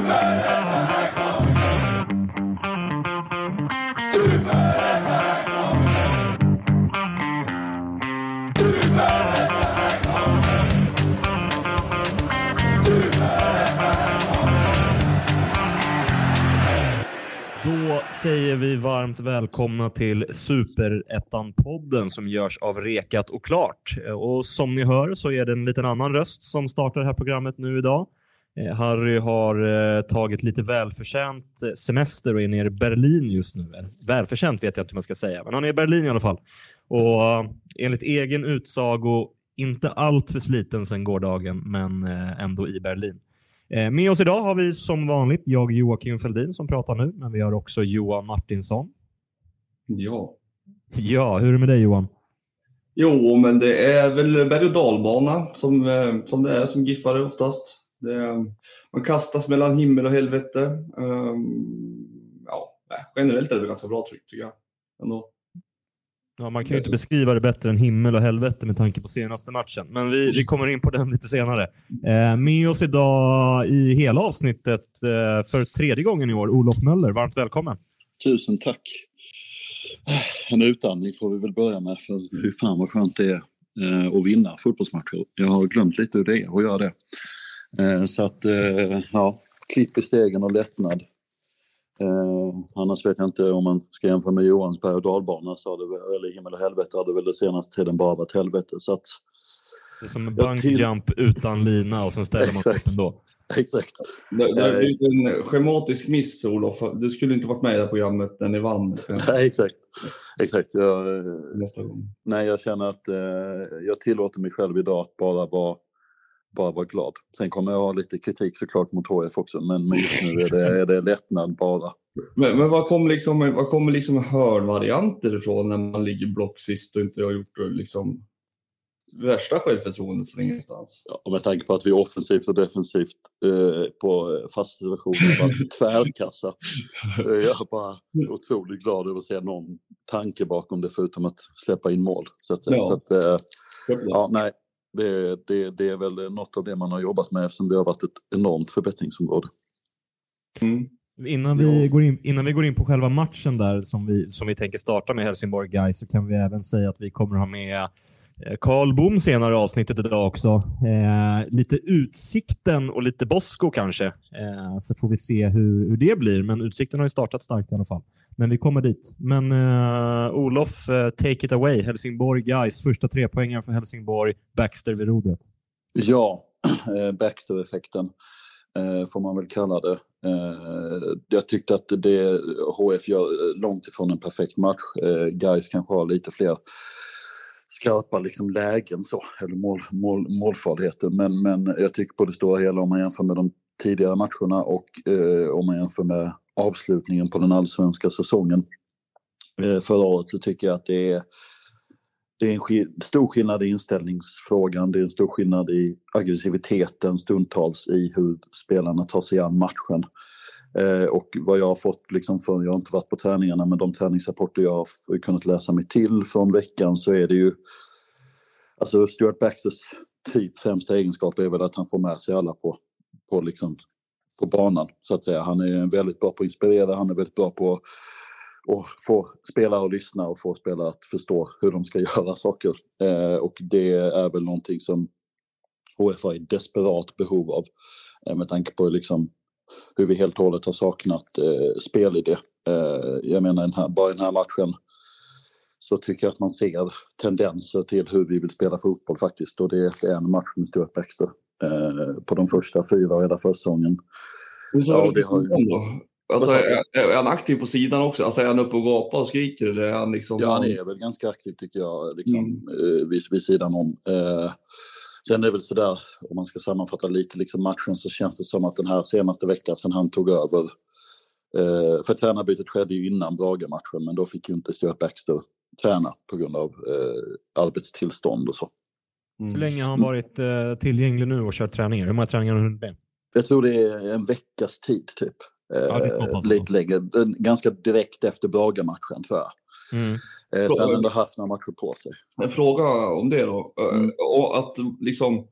Då säger vi varmt välkomna till Superettan-podden som görs av Rekat och Klart. Och som ni hör så är det en liten annan röst som startar det här programmet nu idag. Eh, Harry har eh, tagit lite välförtjänt eh, semester och är nere i Berlin just nu. Välförtjänt vet jag inte hur man ska säga, men han är i Berlin i alla fall. Och enligt egen utsago inte allt för sliten sedan gårdagen, men ändå i Berlin. Med oss idag har vi som vanligt jag Joakim Feldin som pratar nu, men vi har också Johan Martinsson. Ja. Ja, hur är det med dig Johan? Jo, men det är väl berg och dalbana som, som det är som giffare oftast. Det är, man kastas mellan himmel och helvete. Um, ja, generellt är det väl ganska bra tryck tycker jag. Ändå. Ja, man kan ju inte beskriva det bättre än himmel och helvete med tanke på senaste matchen, men vi, vi kommer in på den lite senare. Eh, med oss idag i hela avsnittet eh, för tredje gången i år, Olof Möller. Varmt välkommen. Tusen tack. En utandning får vi väl börja med, för fy fan vad skönt det är eh, att vinna fotbollsmatcher. Jag har glömt lite hur det är att göra det. Eh, så att, eh, ja, klipp i stegen och lättnad. Eh, annars vet jag inte om man ska jämföra med Johans berg och dalbana, så det, väl- eller himmel och helvete, har det väl den senaste tiden bara varit helvete. Så att, Det är som en bungyjump utan lina och sen ställer man sig ändå. exakt. Det, det har blivit en schematisk miss, Olof. Du skulle inte varit med i det här programmet när ni vann Nej, exakt. exakt. Jag, nästa gång. nej, jag känner att eh, jag tillåter mig själv idag att bara vara bara vara glad. Sen kommer jag ha lite kritik såklart mot HF också, men, just nu är det, är det lättnad bara. Men, men vad kommer liksom, vad kommer liksom hörnvarianter ifrån när man ligger block sist och inte har gjort liksom värsta självförtroendet från ingenstans? Ja, och med tanke på att vi offensivt och defensivt eh, på eh, fasta situationer varit tvärkassa. så är jag bara otroligt glad över att se någon tanke bakom det förutom att släppa in mål. Så att, Ja. så att eh, ja, nej, det, det, det är väl något av det man har jobbat med eftersom det har varit ett enormt förbättringsområde. Mm. Innan vi, går in, innan vi går in på själva matchen där som vi, som vi tänker starta med Helsingborg Guys så kan vi även säga att vi kommer ha med Eh, Karl Bom senare i avsnittet idag också. Eh, lite Utsikten och lite Bosko kanske. Eh, så får vi se hur, hur det blir. Men Utsikten har ju startat starkt i alla fall. Men vi kommer dit. Men eh, Olof, eh, take it away. Helsingborg Guys första tre poängen för Helsingborg. Baxter vid rodret. Ja, eh, Baxter-effekten eh, får man väl kalla det. Eh, jag tyckte att det HF gör långt ifrån en perfekt match. Eh, Guys kanske har lite fler skarpa liksom lägen så, eller mål, mål, målfarligheter. Men, men jag tycker på det stora hela om man jämför med de tidigare matcherna och eh, om man jämför med avslutningen på den allsvenska säsongen eh, förra året så tycker jag att det är det är en sk stor skillnad i inställningsfrågan, det är en stor skillnad i aggressiviteten stundtals i hur spelarna tar sig an matchen. Eh, och vad jag har fått, liksom för, jag har inte varit på träningarna, men de träningsrapporter jag har kunnat läsa mig till från veckan så är det ju... Alltså Stuart Baxters typ främsta egenskap är väl att han får med sig alla på, på, liksom, på banan, så att säga. Han är väldigt bra på att inspirera, han är väldigt bra på och få spelare att lyssna och få spelare att förstå hur de ska göra saker. Eh, och det är väl någonting som HF har i desperat behov av eh, med tanke på liksom hur vi helt och hållet har saknat eh, spelidé. Eh, jag menar, den här, bara i den här matchen så tycker jag att man ser tendenser till hur vi vill spela fotboll faktiskt. Och det är efter en match med Stuart Baxter eh, på de första fyra hela försäsongen. Hur sa Ja, det sidan då? Alltså, är, han aktiv på sidan också? Alltså, är han uppe och gapar och skriker? Eller är han liksom... Ja, han är väl ganska aktiv tycker jag, liksom, eh, vid, vid sidan om. Eh, sen är det väl sådär, om man ska sammanfatta lite liksom matchen så känns det som att den här senaste veckan sedan han tog över, eh, för tränarbytet skedde ju innan Brage-matchen, men då fick ju inte Stuart Baxter träna på grund av eh, arbetstillstånd och så. Mm. Hur länge har han varit eh, tillgänglig nu och kört träningar? Hur många träningar har han hunnit med? Jag tror det är en veckas tid typ. Eh, Ja, det är så pass. lite längre, ganska direkt efter Brage-matchen tror jag. Mm. Eh, så han har ändå haft några matcher på sig. En fråga om det då. Eh, Mm. Och att liksom...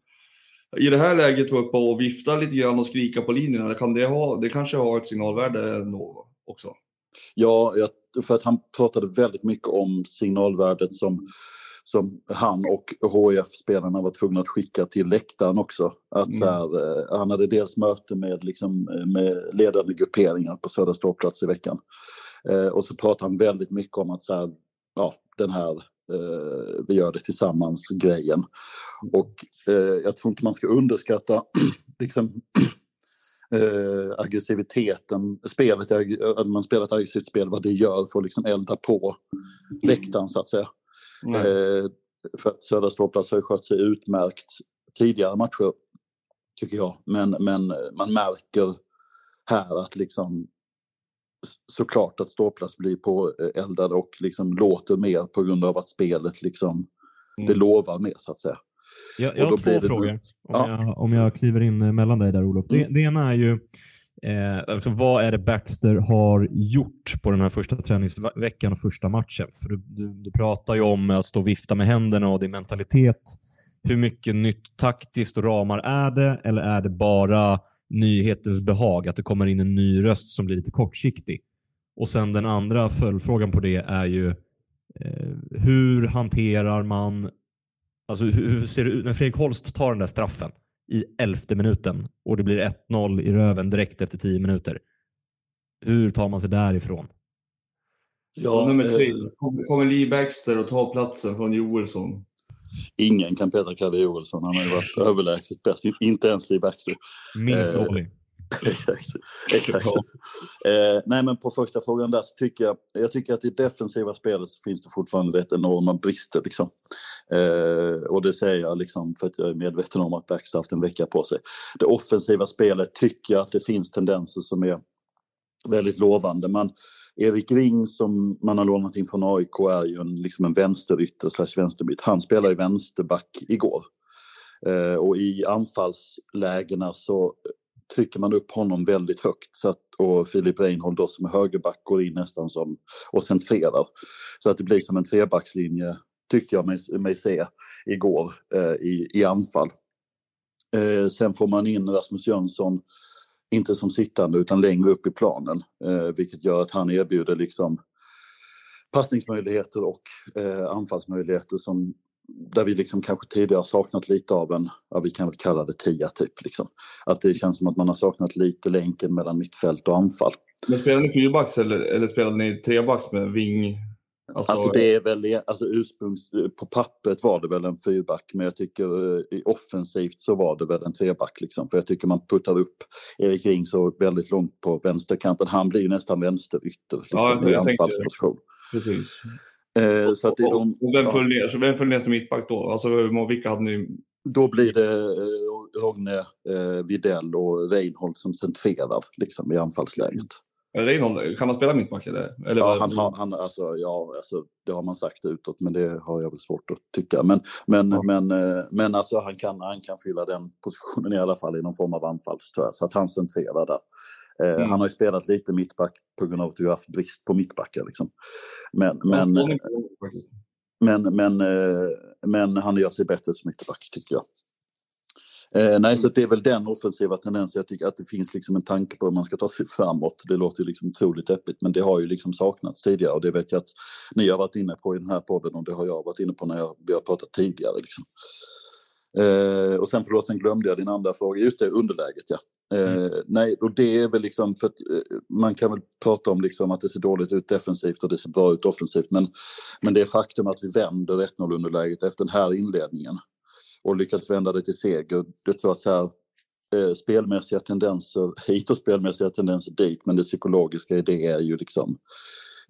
i det här läget vara uppe och vifta lite grann och skrika på linjerna, kan det, ha, det kanske har ett signalvärde också? Ja, för att han pratade väldigt mycket om signalvärdet som, som han och HIF-spelarna var tvungna att skicka till läktaren också. Att mm. här, eh, han hade dels möte med, liksom, med ledande grupperingar på Södra ståplats i veckan. Eh, och så pratade han väldigt mycket om att så här, ja, den här eh, vi gör det tillsammans-grejen. Och eh, jag tror inte man ska underskatta liksom, eh, aggressiviteten, spelet, att man spelar ett aggressivt spel, vad det gör för att liksom elda på läktaren så att säga. Eh, för att Södra ståplats har skött sig utmärkt tidigare matcher, tycker jag. Men, men man märker här att liksom såklart att ståplats blir påeldad och liksom låter mer på grund av att spelet liksom, mm. det lovar mer så att säga. Jag, jag har två frågor, om, ja. jag, om jag kliver in mellan dig där Olof. Det, mm. det ena är ju, eh, alltså, vad är det Baxter har gjort på den här första träningsveckan och första matchen? För du, du, du pratar ju om att stå och vifta med händerna och din mentalitet. Hur mycket nytt taktiskt och ramar är det? Eller är det bara nyhetens behag, att det kommer in en ny röst som blir lite kortsiktig? Och sen den andra följdfrågan på det är ju eh, hur hanterar man Alltså hur ser det ut när Fredrik Holst tar den där straffen i elfte minuten och det blir 1-0 i röven direkt efter tio minuter? Hur tar man sig därifrån? Ja, nummer tre. Kommer Lee Baxter och tar platsen från Joelsson? Ingen kan Petra Kalle Joelsson. Han har ju varit överlägset bäst. Inte ens Lee Baxter. Minst eh, dålig. exakt. exakt. Eh, nej, men på första frågan där så tycker jag, jag tycker att i defensiva spelet så finns det fortfarande rätt enorma brister. Liksom. Eh, och det säger jag liksom för att jag är medveten om att Baxter haft en vecka på sig. Det offensiva spelet tycker jag att det finns tendenser som är väldigt lovande. Man, Erik Ring som man har lånat in från AIK är ju en, liksom en vänsterytter slash vänsterbyt. Han spelar ju vänsterback igår. Eh, och i anfallslägena så trycker man upp honom väldigt högt så att, och Filip Reinhold då som är högerback går in nästan som och centrerar. Så att det blir som en trebackslinje tyckte jag mig, mig se igår eh, i, i anfall. Eh, sen får man in Rasmus Jönsson, inte som sittande utan längre upp i planen, eh, vilket gör att han erbjuder liksom passningsmöjligheter och eh, anfallsmöjligheter som där vi liksom kanske tidigare saknat lite av en, ja, vi kan väl kalla det tia typ. Liksom. Att det känns som att man har saknat lite länken mellan mittfält och anfall. Men spelade ni fyrbacks eller, eller spelade ni trebacks med ving? Alltså... alltså det är väl, alltså ursprungs, på pappret var det väl en fyrback men jag tycker eh, i offensivt så var det väl en treback liksom. För jag tycker man puttar upp Erik Ring så väldigt långt på vänsterkanten. Han blir ju nästan vänsterytter liksom, ja, i anfallsposition. Precis. Eh, så att det, de, och vem föll ner, så vem föll ner som mittback då? Alltså vilka hade ni? Då blir det eh, Rogne, eh, Videll och Reinhold som centrerar liksom, i anfallsläget. Reinhold, kan han spela mittback? Eller? eller ja, han, han, han, alltså, ja alltså, det har man sagt utåt, men det har jag väl svårt att tycka. Men, men, ja. men, eh, men alltså, han, kan, han kan fylla den positionen i alla fall i någon form av jag. Så att han centrerar där. Eh, mm. Han har ju spelat lite mittback på grund av att vi har haft brist på mittbackar. Liksom. Men, men, men, men, eh, men han gör sig bättre som mittback tycker jag. Eh, nej, så det är väl den offensiva tendensen. Jag tycker att det finns liksom en tanke på hur man ska ta sig framåt. Det låter ju liksom otroligt deppigt, men det har ju liksom saknats tidigare och det vet jag att ni har varit inne på i den här podden och det har jag varit inne på när jag, vi har pratat tidigare. Liksom. Eh, och sen förlåt, sen glömde jag din andra fråga. Just det, underläget ja. Eh, mm. Nej, och det är väl liksom för att eh, man kan väl prata om liksom att det ser dåligt ut defensivt och det ser bra ut offensivt. Men, men det faktum att vi vänder 1-0 underläget efter den här inledningen och lyckats vända det till seger. Det tror att så här, eh, spelmässiga tendenser hit och spelmässiga tendenser dit, men det psykologiska i det är ju liksom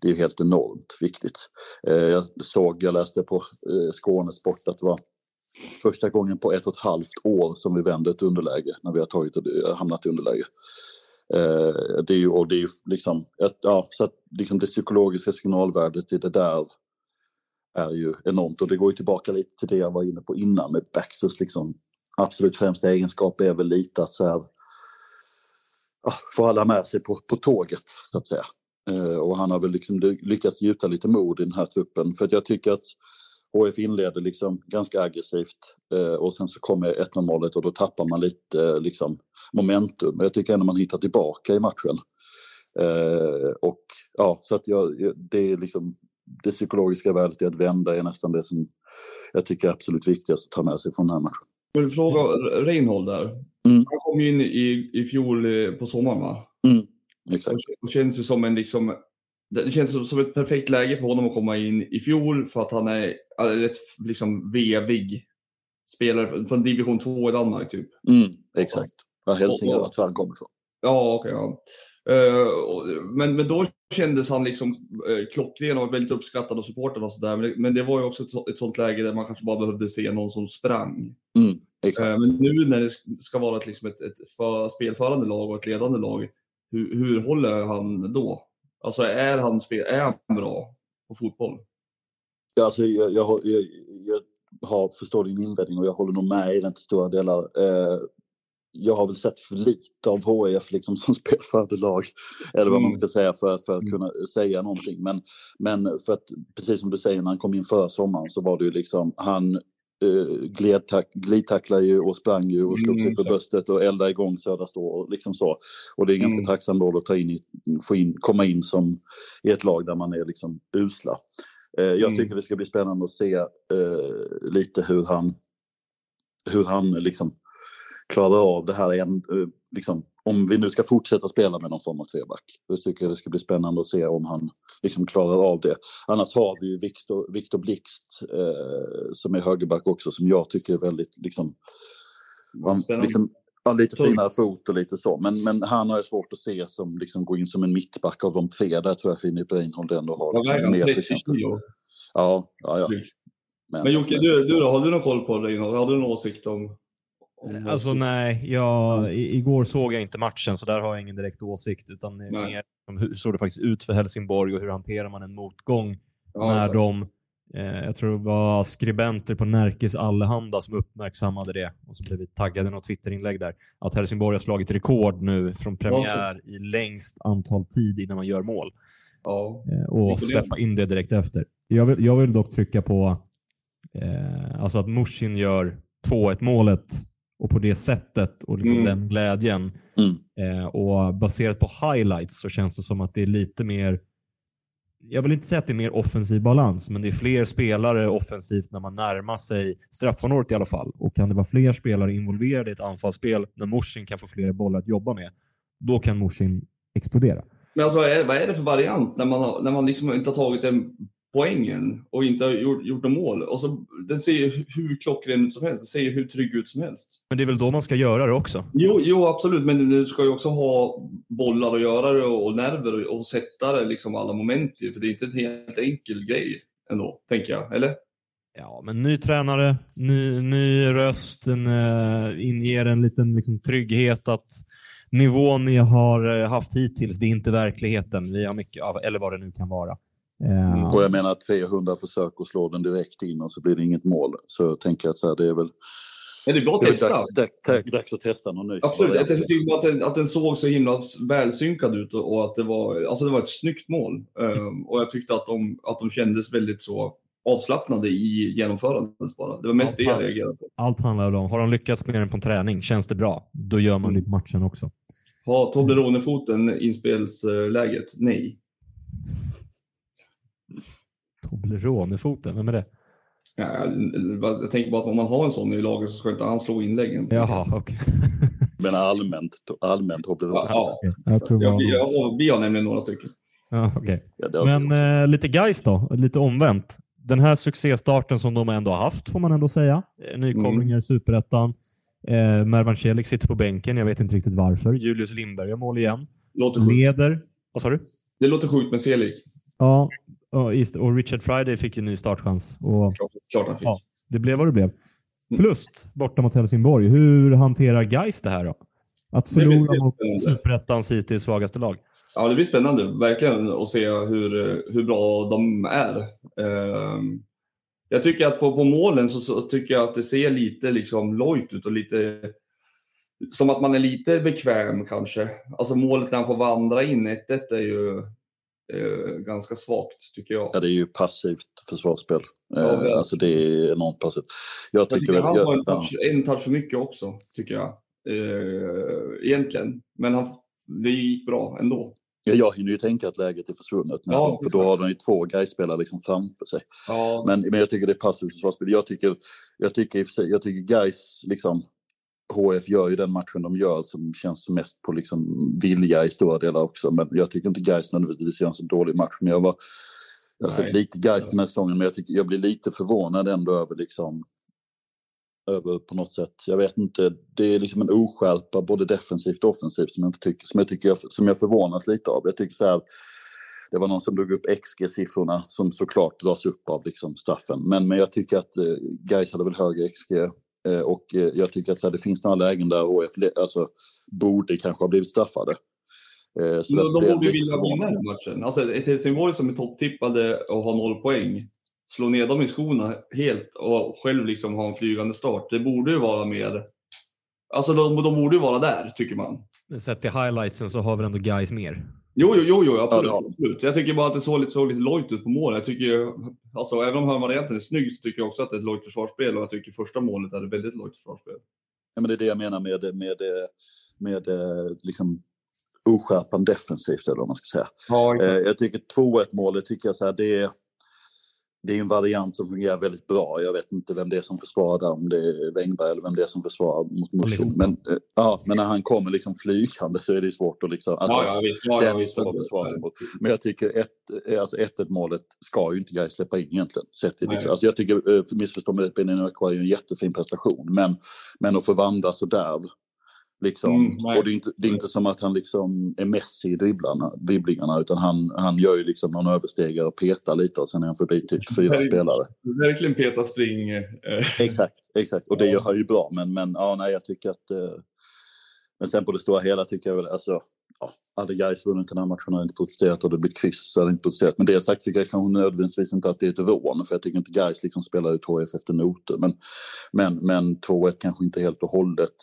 det är helt enormt viktigt. Eh, jag såg, jag läste på eh, Skånesport att det var första gången på ett och ett halvt år som vi vände ett underläge när vi har tagit, eh, hamnat i underläge. Eh, det är ju, och det är ju liksom, ja, så att liksom det psykologiska signalvärdet i det där är ju enormt och det går ju tillbaka lite till det jag var inne på innan med Baxters liksom absolut främsta egenskap är väl lite att så här, få alla med sig på, på tåget så att säga. Eh, och han har väl liksom lyckats gjuta lite mod i den här truppen för att jag tycker att HF inleder liksom ganska aggressivt eh, och sen så kommer 1-0 målet och då tappar man lite eh, liksom, momentum. Men jag tycker ändå man hittar tillbaka i matchen. Och ja, så att jag, det är liksom det psykologiska värdet i att vända är nästan det som jag tycker är absolut viktigast att ta med sig från den här matchen. Jag vill fråga Reinhold där. Mm. Han kom in i, i fjol eh, på sommaren va? Mm, exakt. Och känns ju som en liksom det känns som ett perfekt läge för honom att komma in i fjol för att han är rätt liksom vevig spelare från division 2 i Danmark typ. Mm, exakt. Ja, Hälsingland tror han kommer ifrån. Ja, okej. Okay, ja. Uh, men, men då kändes han liksom uh, klockren och väldigt uppskattad av supporten och sådär. Men, men, det var ju också ett, ett sånt läge där man kanske bara behövde se någon som sprang. Mm, uh, men nu när det ska vara ett, liksom ett, ett för, spelförande lag och ett ledande lag, hur, hur håller han då? Alltså är han, spel, är han bra på fotboll? Ja, alltså, jag, jag, jag, jag har, förstår din invändning och jag håller nog med i den till stora delar. Eh, jag har väl sett för lite av HIF liksom som spelförande lag, eller vad mm. man ska säga, för, för att mm. kunna säga någonting. Men, men för att, precis som du säger, när han kom in förra sommaren så var det ju liksom, han uh, glidtacklade ju och sprang ju och slog sig mm, för bröstet och eldade igång Södra Stå och liksom så. Och det är en ganska mm. tacksam roll att ta in, i, få in, komma in som i ett lag där man är liksom usla. Uh, jag mm. tycker det ska bli spännande att se uh, lite hur han, hur han liksom klarar av det här en, liksom, om vi nu ska fortsätta spela med någon form av treback. Då tycker jag det ska bli spännande att se om han liksom klarar av det. Annars har vi ju Viktor, Viktor Blixt eh, som är högerback också som jag tycker är väldigt liksom, han, liksom har lite finare fot och lite så. Men, men han har jag svårt att se som liksom går in som en mittback av de tre. Där tror jag Filip Reinhold ändå har liksom, mer förtjänster. Ja, ja, ja. Men, men Jocke, du, du då, har du någon koll på Reinhold? Har du någon åsikt om Alltså nej, jag, igår såg jag inte matchen så där har jag ingen direkt åsikt. Utan mer om hur såg det faktiskt ut för Helsingborg och hur hanterar man en motgång ja, när de, eh, jag tror det var skribenter på Närkes Allehanda som uppmärksammade det och så blev vi taggade i något Twitterinlägg där. Att Helsingborg har slagit rekord nu från premiär i längst antal tid innan man gör mål. Ja. Eh, och släppa in det direkt efter. Jag vill, jag vill dock trycka på eh, alltså att Mushin gör 2-1 målet och på det sättet och liksom mm. den glädjen. Mm. Eh, och baserat på highlights så känns det som att det är lite mer, jag vill inte säga att det är mer offensiv balans, men det är fler spelare offensivt när man närmar sig straffområdet i alla fall. Och kan det vara fler spelare involverade i ett anfallsspel när Morsin kan få fler bollar att jobba med, då kan Morsin explodera. Men alltså, vad är, vad är det för variant när man, har, när man liksom inte har tagit en poängen och inte har gjort, gjort något mål. Och så, den ser ju hur klockren ut som helst. Den ser ju hur trygg ut som helst. Men det är väl då man ska göra det också? Jo, jo absolut. Men du ska ju också ha bollar att göra det och, och nerver och, och sätta det liksom alla moment i. För det är inte en helt enkel grej ändå, tänker jag. Eller? Ja, men ny tränare, ny, ny röst, en, uh, inger en liten liksom, trygghet att nivån ni har uh, haft hittills, det är inte verkligheten. Vi har mycket, eller vad det nu kan vara. Mm. Och jag menar 300 försök att slå den direkt in och så blir det inget mål. Så jag tänker att så här, det är väl... Är det bra att testa? Dags att testa något nytt. Absolut. Jag tycker att den, att den såg så himla välsynkad ut och att det var, alltså det var ett snyggt mål. Um, och jag tyckte att de, att de kändes väldigt så avslappnade i genomförandet bara. Det var mest allt, det jag reagerade på. Allt handlar om, har de lyckats med den på träning, känns det bra, då gör man det på matchen också. Har Toblerone-foten inspelsläget? Nej. Toblerone-foten, vem är det? Ja, jag tänker bara att om man har en sån i laget så ska inte han slå inläggen. Jaha, okej. Okay. Men allmänt, allmänt Toblerone. Ja, ja. Jag tror ja, vi, ja, vi har nämligen några stycken. Ja, okay. Ja, Men eh, lite guys då, lite omvänt. Den här succéstarten som de ändå har haft, får man ändå säga. Eh, nykomlingar mm. i Superettan. Eh, Mervan Celik sitter på bänken, jag vet inte riktigt varför. Julius Lindberg har mål igen. Låter Leder. Vad sa du? Det låter sjukt med Celik. Ja, och, och Richard Friday fick en ny startchans. Och, klart, klart han fick. Ja, det blev vad det blev. Förlust borta mot Helsingborg. Hur hanterar Geis det här då? Att förlora mot Superettans hittills svagaste lag? Ja, det blir spännande verkligen att se hur, hur bra de är. Ehm, jag tycker att på, på målen så, så, tycker jag att det ser lite liksom lojt ut och lite som att man är lite bekväm kanske. Alltså målet när han får vandra in 1 är ju ganska svagt tycker jag. Ja, det är ju passivt försvarsspel. Ja, eh, alltså det är enormt passivt. Jag Jag tycker, tycker han har en touch, en touch för mycket också, tycker jag. Eh, egentligen. Men han, det gick bra ändå. Ja, jag hinner ju tänka att läget är försvunnet. Ja, för då har de ju två Gais-spelare liksom framför sig. Ja, Men, men jag tycker det är passivt försvarsspel. Jag tycker, jag tycker, jag tycker Gais liksom, HF gör ju den matchen de gör som känns mest på liksom vilja i stora delar också. Men jag tycker inte Gais nödvändigtvis gör en så dålig match. Men jag var, jag har sett lite Gais den här säsongen, men jag, tycker, jag blir lite förvånad ändå över liksom över på något sätt. Jag vet inte, det är liksom en oskärpa både defensivt och offensivt som jag, inte tycker, som jag, tycker jag, som jag förvånas lite av. Jag tycker så här, det var någon som drog upp XG-siffrorna som såklart dras upp av liksom straffen. Men, men jag tycker att eh, Gais hade väl högre XG och eh, jag tycker att det finns några lägen där HF alltså, borde kanske ha blivit straffade. Eh, så de, borde ju vilja vinna den matchen. Alltså ett Helsingborg som är topptippade och har noll poäng. Slå ner dem i skorna helt och själv liksom ha en flygande start. Det borde ju vara mer... Alltså de, de borde ju vara där, tycker man. Men sett till highlightsen så har väl ändå guys mer. Jo, jo, jo, jo absolut, Ja, absolut. Jag tycker bara att det såg lite, såg lite lojt ut på mål. Jag tycker, alltså, även om hörnvarianten är snygg så tycker jag också att det är ett lojt försvarsspel och jag tycker första målet är ett väldigt lojt försvarsspel. Ja, men det är det jag menar med, med, med, med liksom, oskärpan defensivt, eller vad man ska säga. Ja, Eh, jag tycker 2-1 målet tycker jag så här, det är, det är en variant som fungerar väldigt bra. Jag vet inte vem det är som försvarar där, om det är Wängberg eller vem det är som försvarar mot. Allihopa. Men, eh, ja, men när han kommer liksom flygande så är det svårt att liksom... Alltså, ja, ja, visst. Ja, ja, visst. får försvara sig mot. Men jag tycker ett, eh, alltså 1-1 målet ska ju inte Gais släppa in egentligen. Sett Nej. liksom. alltså jag tycker, eh, missförstå mig rätt, Benjamin är en jättefin prestation. Men, men att förvandla sådär. Liksom, Mm, och det är, inte, det är inte som att han liksom är Messi i dribblarna, dribblingarna utan han, han gör ju liksom någon överstegare och petar lite och sen är han förbi typ fyra Nej. spelare. Verkligen peta spring. Eh, Exakt, exakt. Och det gör han ju bra. Men, men ja, nej, jag tycker att... Eh, men sen på det stora hela tycker jag väl, alltså, ja, hade Gais vunnit den här matchen hade inte protesterat och det blivit kryss hade inte protesterat. Men det sagt tycker jag kanske nödvändigtvis inte att det är ett rån, för jag tycker inte Gais liksom spelar ut HF efter noter. Men, men, men 2-1 kanske inte helt och hållet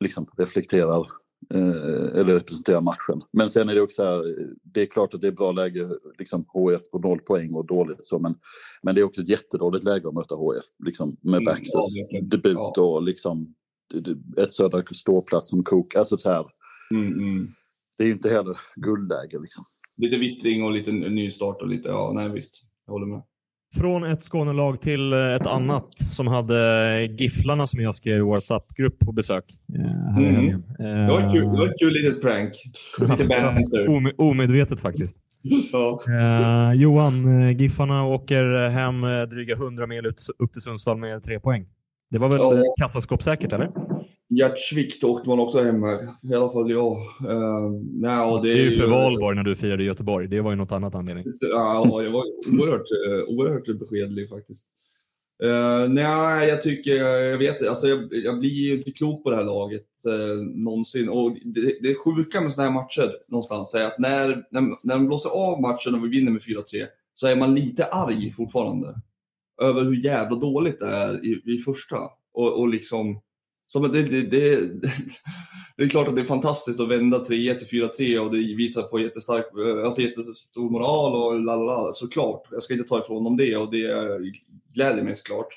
liksom reflekterar eh, eller representerar matchen. Men sen är det också så här, det är klart att det är bra läge, liksom HF på noll poäng och dåligt så, men, men det är också ett jättedåligt läge att möta HF, liksom med Mm, Baxters verkligen. debut Ja. och liksom ett södra ståplats som kok. Alltså så här, Mm, mm. det är ju inte heller guldläge liksom. Lite vittring och lite nystart och lite, ja, nej visst. Jag håller med. Från ett Skånelag till eh, ett annat som hade Gifflarna som jag skrev i WhatsApp-grupp på besök eh, Mm. helgen. Det var ett kul, det var ett kul litet prank. Lite banter. Ome- omedvetet faktiskt. Ja. Eh, Johan, eh, Giffarna åker hem eh, dryga 100 mil upp till Sundsvall med tre poäng. Det var väl Ja. eh, kassaskåpssäkert, eller? Hjärtsvikt åkte man också hem med. I alla fall jag. Uh, nej, det, är ju för valborg när du firade i Göteborg. Det var ju något annat anledning. Ja, jag var oerhört, eh, oerhört beskedlig faktiskt. Uh, nej, jag tycker, jag vet alltså jag, jag blir ju inte klok på det här laget uh, någonsin. Och det, det sjuka med såna här matcher någonstans är att när, när, när man blåser av matchen och vi vinner med 4-3 så är man lite arg fortfarande. Över hur jävla dåligt det är i, i första. Och, och liksom, så det, det, det, det är klart att det är fantastiskt att vända 3-1 till 4-3 och det visar på jättestark, eh, alltså jättestor moral och lalala, såklart. Jag ska inte ta ifrån dem det och det gläder mig såklart.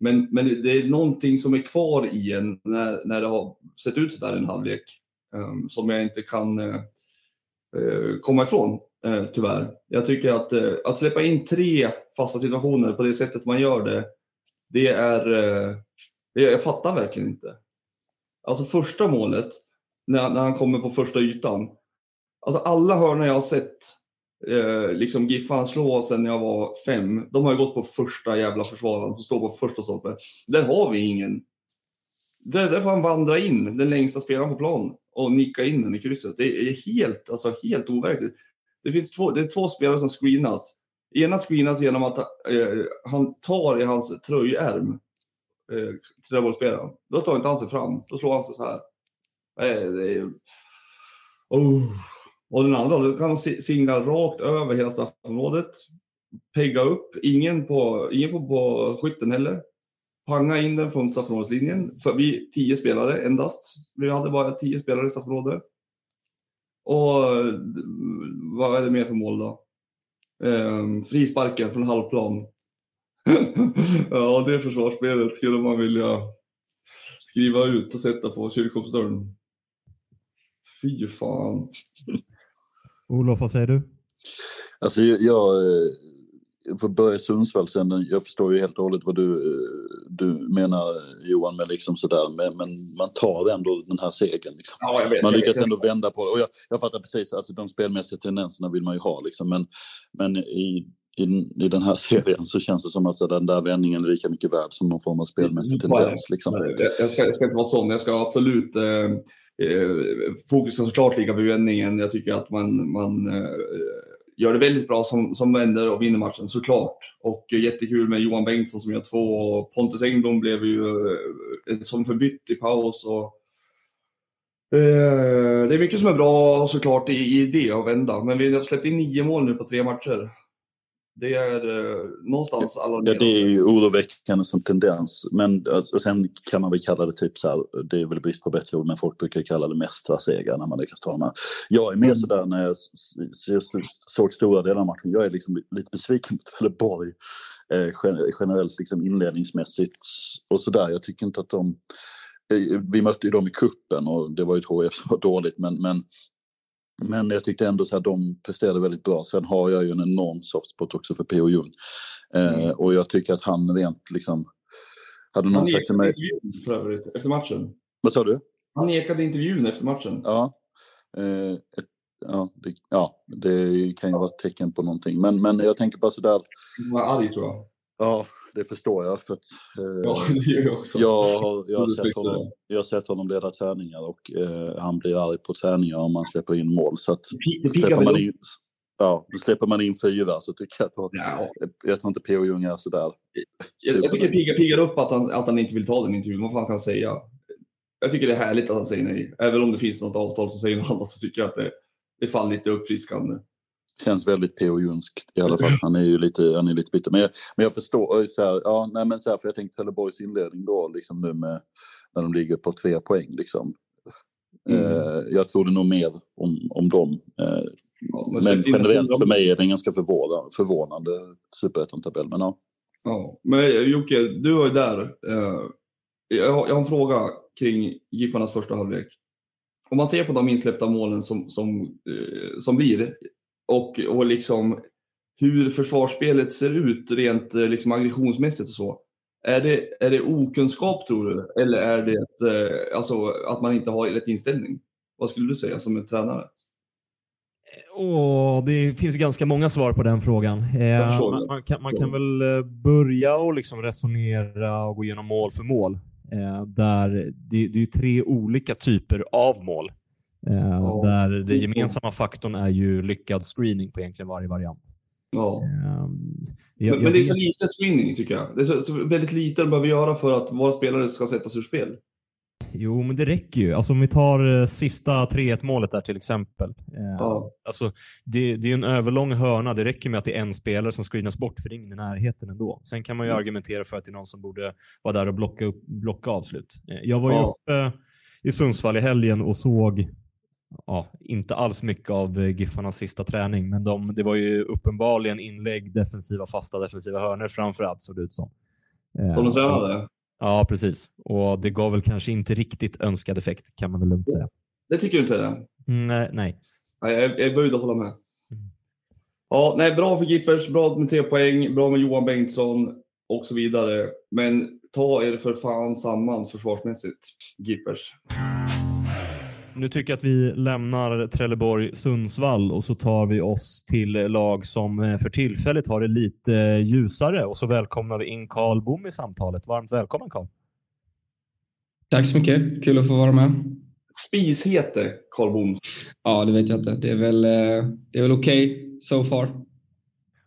Men, men det är någonting som är kvar i en när, när det har sett ut sådär en halvlek um, som jag inte kan uh, komma ifrån, uh, tyvärr. Jag tycker att, att släppa in tre fasta situationer på det sättet man gör det, det är jag fattar verkligen inte. Alltså första målet, när, när han kommer på första ytan. Alltså alla hörnor jag har sett eh, liksom Giffarna slå sen jag var fem, de har ju gått på första jävla försvararen som står på första stolpen. Där har vi ingen. Där, där får han vandra in, den längsta spelaren på plan, och nicka in den i krysset. Det är helt, alltså helt overkligt. Det, finns två, det är två spelare som screenas. Ena screenas genom att eh, han tar i hans tröjärm eh, träbollsspelaren. Då tar inte han sig fram. Då slår han sig så här. Eh, det är... oh. Och den andra, då kan han singla rakt över hela straffområdet. Pegga upp. Ingen på, ingen på, på skytten heller. Panga in den från straffområdeslinjen. För vi tio spelare endast. Vi hade bara tio spelare i straffområdet. Och eh, vad är det mer för mål då? Ehm, frisparken från halvplan. ja, det försvarsspelet skulle man vilja skriva ut och sätta på kyrkogårdsdörren. Fy fan. Olof, vad säger du? Alltså jag, jag får börja i Sundsvall sen. Jag förstår ju helt och hållet vad du, du menar Johan med liksom sådär. Men, men man tar ändå den här segern. Liksom. Ja, vet, man lyckas ändå vända på det. Och jag, jag fattar precis, alltså de spelmässiga tendenserna vill man ju ha liksom. Men, men i, i, i den här serien så känns det som att den där vändningen är lika mycket värd som någon form av spelmässig tendens. Liksom. Jag, ska, jag ska inte vara sån, jag ska absolut eh, eh fokus ska såklart ligga på vändningen. Jag tycker att man, man eh, gör det väldigt bra som, som vänder och vinner matchen såklart. Och jättekul med Johan Bengtsson som gör två och Pontus Engblom blev ju eh, som förbytt i paus. Och, eh, det är mycket som är bra såklart i, i det att vända, men vi har släppt in nio mål nu på tre matcher. Det är eh, någonstans alarmerande. Ja, det är ju oroväckande som tendens. Men alltså, sen kan man väl kalla det typ så här, det är väl brist på bättre ord, men folk brukar kalla det mästarseger när man lyckas ta de här. Jag är mer mm. sådär när jag såg stora delar av matchen, jag är liksom lite besviken på Trelleborg eh, generellt liksom inledningsmässigt och sådär. Jag tycker inte att de eh, vi mötte ju dem i kuppen och det var ju ett HF som var dåligt men, men men jag tyckte ändå att de presterade väldigt bra. Sen har jag ju en enorm softspot också för P.O. Jung. Eh, mm. och jag tycker att han rent liksom... Hade någon sagt till mig... för övrigt, efter matchen. Vad sa du? Han nekade intervjun efter matchen. Ja. Eh, ett, ja, det, ja, det kan ju vara ett tecken på någonting. Men, men jag tänker bara sådär... Han var arg tror jag. Ja, det förstår jag. För att, eh, ja, det gör jag också. Jag har, jag, har sett honom, jag har sett honom leda träningar och eh, han blir arg på träningar om man släpper in mål. Så att, det släpper man in, ja, släpper man in fyra så tycker jag att ja. jag, jag tror inte P.O. Jung är sådär. Jag, jag tycker det piggar upp att han, att han inte vill ta den intervjun. Vad fan kan han säga? Jag tycker det är härligt att han säger nej. Även om det finns något avtal som säger något annat så tycker jag att det, det är fan lite uppfriskande känns väldigt P.O. Junsk i alla fall. Han är ju lite, han är lite bitter. Men jag, men jag förstår, så här, ja, nej, men så här, för jag tänkte Trelleborgs inledning då, liksom nu med, när de ligger på tre poäng. Liksom. Mm. Eh, jag trodde nog mer om, om dem. Eh, ja, men, men generellt för mig är det en ganska förvånande, förvånande superettan-tabell. Men, ja. ja. men Jocke, du var ju där. Eh, jag, har, jag har en fråga kring Giffarnas första halvlek. Om man ser på de insläppta målen som, som, eh, som blir och, och liksom hur försvarsspelet ser ut rent eh, liksom aggressionsmässigt och så. Är det, är det okunskap tror du? Eller är det eh, alltså, att man inte har rätt inställning? Vad skulle du säga som en tränare? Oh, det finns ganska många svar på den frågan. Eh, man, man, kan, man, kan, väl börja och liksom resonera och gå igenom mål för mål. Eh, där det, det är tre olika typer av mål. Ja. Där den gemensamma faktorn är ju lyckad screening på egentligen varje variant. Ja. Eh, jag, men, men, det är så lite screening tycker jag. Det är så, så väldigt lite de behöver göra för att våra spelare ska sättas ur spel. Jo, men det räcker ju. Alltså, om vi tar eh, sista 3-1 målet där till exempel. Eh, ja. Alltså, det, det är en överlång hörna. Det räcker med att det är en spelare som screenas bort, för det är ingen i närheten ändå. Sen kan man ju mm. argumentera för att det är någon som borde vara där och blocka, upp, blocka avslut. Eh, jag var ju ja. uppe i Sundsvall i helgen och såg ja, inte alls mycket av eh, Giffarnas sista träning, men de, det var ju uppenbarligen inlägg, defensiva, fasta defensiva hörnor framförallt såg det ut som. Eh, de tränade? Ja, precis. Och det gav väl kanske inte riktigt önskad effekt kan man väl lugnt säga. Det tycker du inte det? Mm, nej. nej. Jag, böjd att hålla med. Mm. Ja, nej, bra för Giffers, bra med tre poäng, bra med Johan Bengtsson och så vidare. Men ta er för fan samman försvarsmässigt, Giffers. Nu tycker jag att vi lämnar Trelleborg-Sundsvall och så tar vi oss till lag som eh, för tillfället har det lite ljusare och så välkomnar vi in Karl Bom i samtalet. Varmt välkommen Karl. Tack så mycket. Kul att få vara med. Spishete Karl Bom? Ja, det vet jag inte. Det är väl, eh, väl okej okay so far.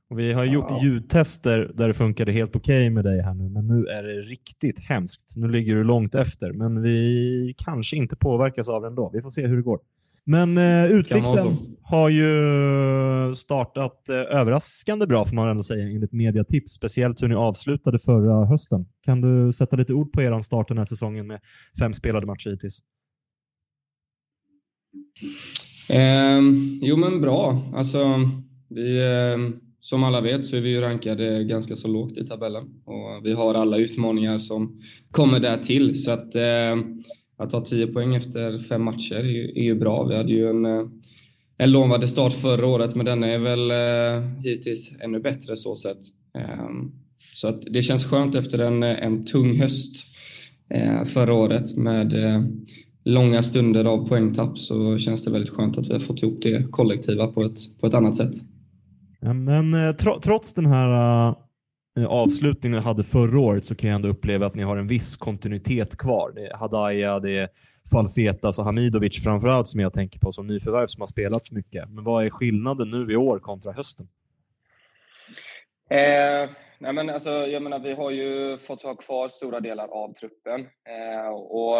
Och vi har gjort ja. ljudtester där det funkade helt okej okay med dig här nu, men nu är det riktigt hemskt. Nu ligger du långt efter, men vi kanske inte påverkas av det ändå. Vi får se hur det går. Men eh, Utsikten har ju startat eh, överraskande bra får man ändå säga enligt mediatips. Speciellt hur ni avslutade förra hösten. Kan du sätta lite ord på er start den här säsongen med fem spelade matcher hittills? Eh, jo, men bra. Alltså, vi, eh, som alla vet så är vi ju rankade ganska så lågt i tabellen och vi har alla utmaningar som kommer där till. Så att, eh, att ta 10 poäng efter fem matcher är ju, är ju bra. Vi hade ju en, eh, en lovande start förra året, men den är väl eh, hittills ännu bättre så sett. Eh, så att det känns skönt efter en, en tung höst eh, förra året med eh, långa stunder av poängtapp så känns det väldigt skönt att vi har fått ihop det kollektiva på ett, på ett annat sätt. Men eh, trots den här uh, avslutningen ni hade förra året så kan jag ändå uppleva att ni har en viss kontinuitet kvar. Det är Hadaya, det är Falsetas alltså och Hamidovic framförallt som jag tänker på som nyförvärv som har spelat mycket. Men vad är skillnaden nu i år kontra hösten? Eh, nej men alltså, jag menar, vi har ju fått ha kvar stora delar av truppen. Eh, och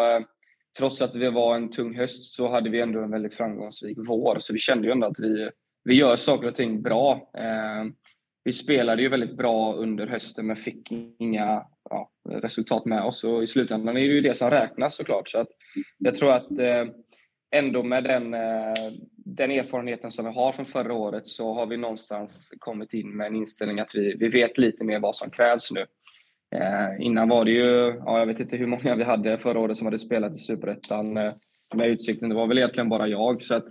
trots att det var en tung höst så hade vi ändå en väldigt framgångsrik vår. Så vi kände ju ändå att vi, vi gör saker och ting bra. Eh, vi spelade ju väldigt bra under hösten men fick inga ja, resultat med oss. Och I slutändan är det ju det som räknas såklart. Så att jag tror att eh, ändå med den, eh, den erfarenheten som vi har från förra året så har vi någonstans kommit in med en inställning att vi, vi vet lite mer vad som krävs nu. Innan var det ju, ja, jag vet inte hur många vi hade förra året som hade spelat i Superettan med Utsikten. Det var väl egentligen bara jag. Så att,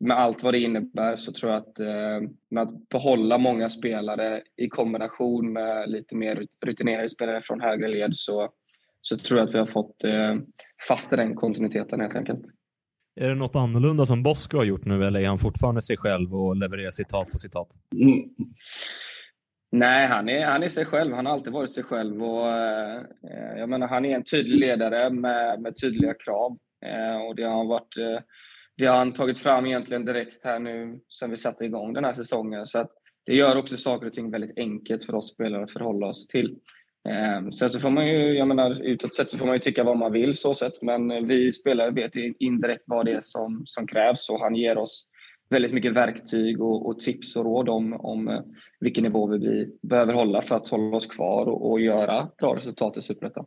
med allt vad det innebär så tror jag att eh, med att behålla många spelare i kombination med lite mer rutinerade spelare från högre led så, så tror jag att vi har fått eh, fast i den kontinuiteten helt enkelt. Är det något annorlunda som Bosko har gjort nu eller är han fortfarande sig själv och levererar citat på citat? Mm. Nej, han är, han är sig själv. Han har alltid varit sig själv. Och, eh, jag menar, han är en tydlig ledare med, med tydliga krav. Eh, och det har, varit, eh, det har han tagit fram egentligen direkt här nu sen vi satte igång den här säsongen. Så att det gör också saker och ting väldigt enkelt för oss spelare att förhålla oss till. Ehm, sen så får man ju, jag menar, utåt sett så får man ju tycka vad man vill så sett. Men vi spelare vet indirekt vad det är som, som krävs och han ger oss väldigt mycket verktyg och, och, tips och råd om, om eh, vilken nivå vi behöver hålla för att hålla oss kvar och, och göra bra resultat i Superettan.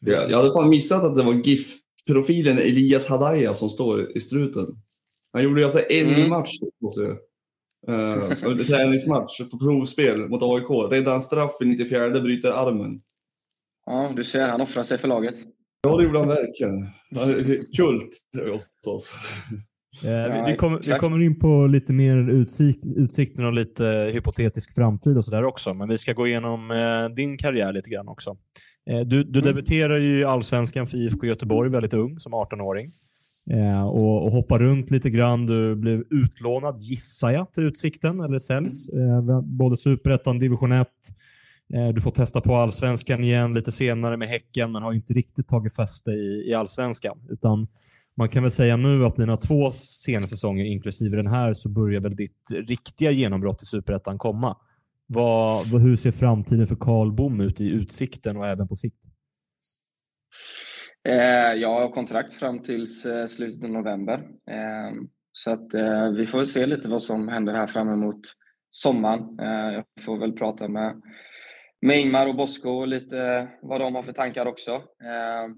Jag hade fan missat att det var GIF. GIF-profilen Elias Hadaya som står i struten. Han gjorde alltså en mm. match, måste jag Uh, träningsmatch på provspel mot AIK. Redan straff i 94 bryter armen. Ja, du ser, han offrar sig för laget. Ja, det gjorde han verkligen. Kult hos oss. Eh, ja, vi, kommer, vi, kommer, in på lite mer utsik, utsikten och lite hypotetisk framtid och sådär också. Men vi ska gå igenom eh, din karriär lite grann också. Eh, du, du mm. debuterar ju i Allsvenskan för IFK Göteborg väldigt ung, som 18-åring. Eh, och, och hoppar runt lite grann. Du blev utlånad, gissar jag, till Utsikten eller säljs. Mm. Eh, både Superettan, Division 1. Eh, du får testa på Allsvenskan igen lite senare med Häcken, men har inte riktigt tagit fäste i, i Allsvenskan. Utan man kan väl säga nu att dina två senaste säsonger, inklusive den här, så börjar väl ditt riktiga genombrott i Superettan komma. Vad, hur ser framtiden för Karl Bom ut i Utsikten och även på sikt? Eh, jag har kontrakt fram till eh, slutet av november. Eh, så att eh, vi får väl se lite vad som händer här fram emot sommaren. Eh, jag får väl prata med, med Ingmar och Bosko och lite vad de har för tankar också. Eh,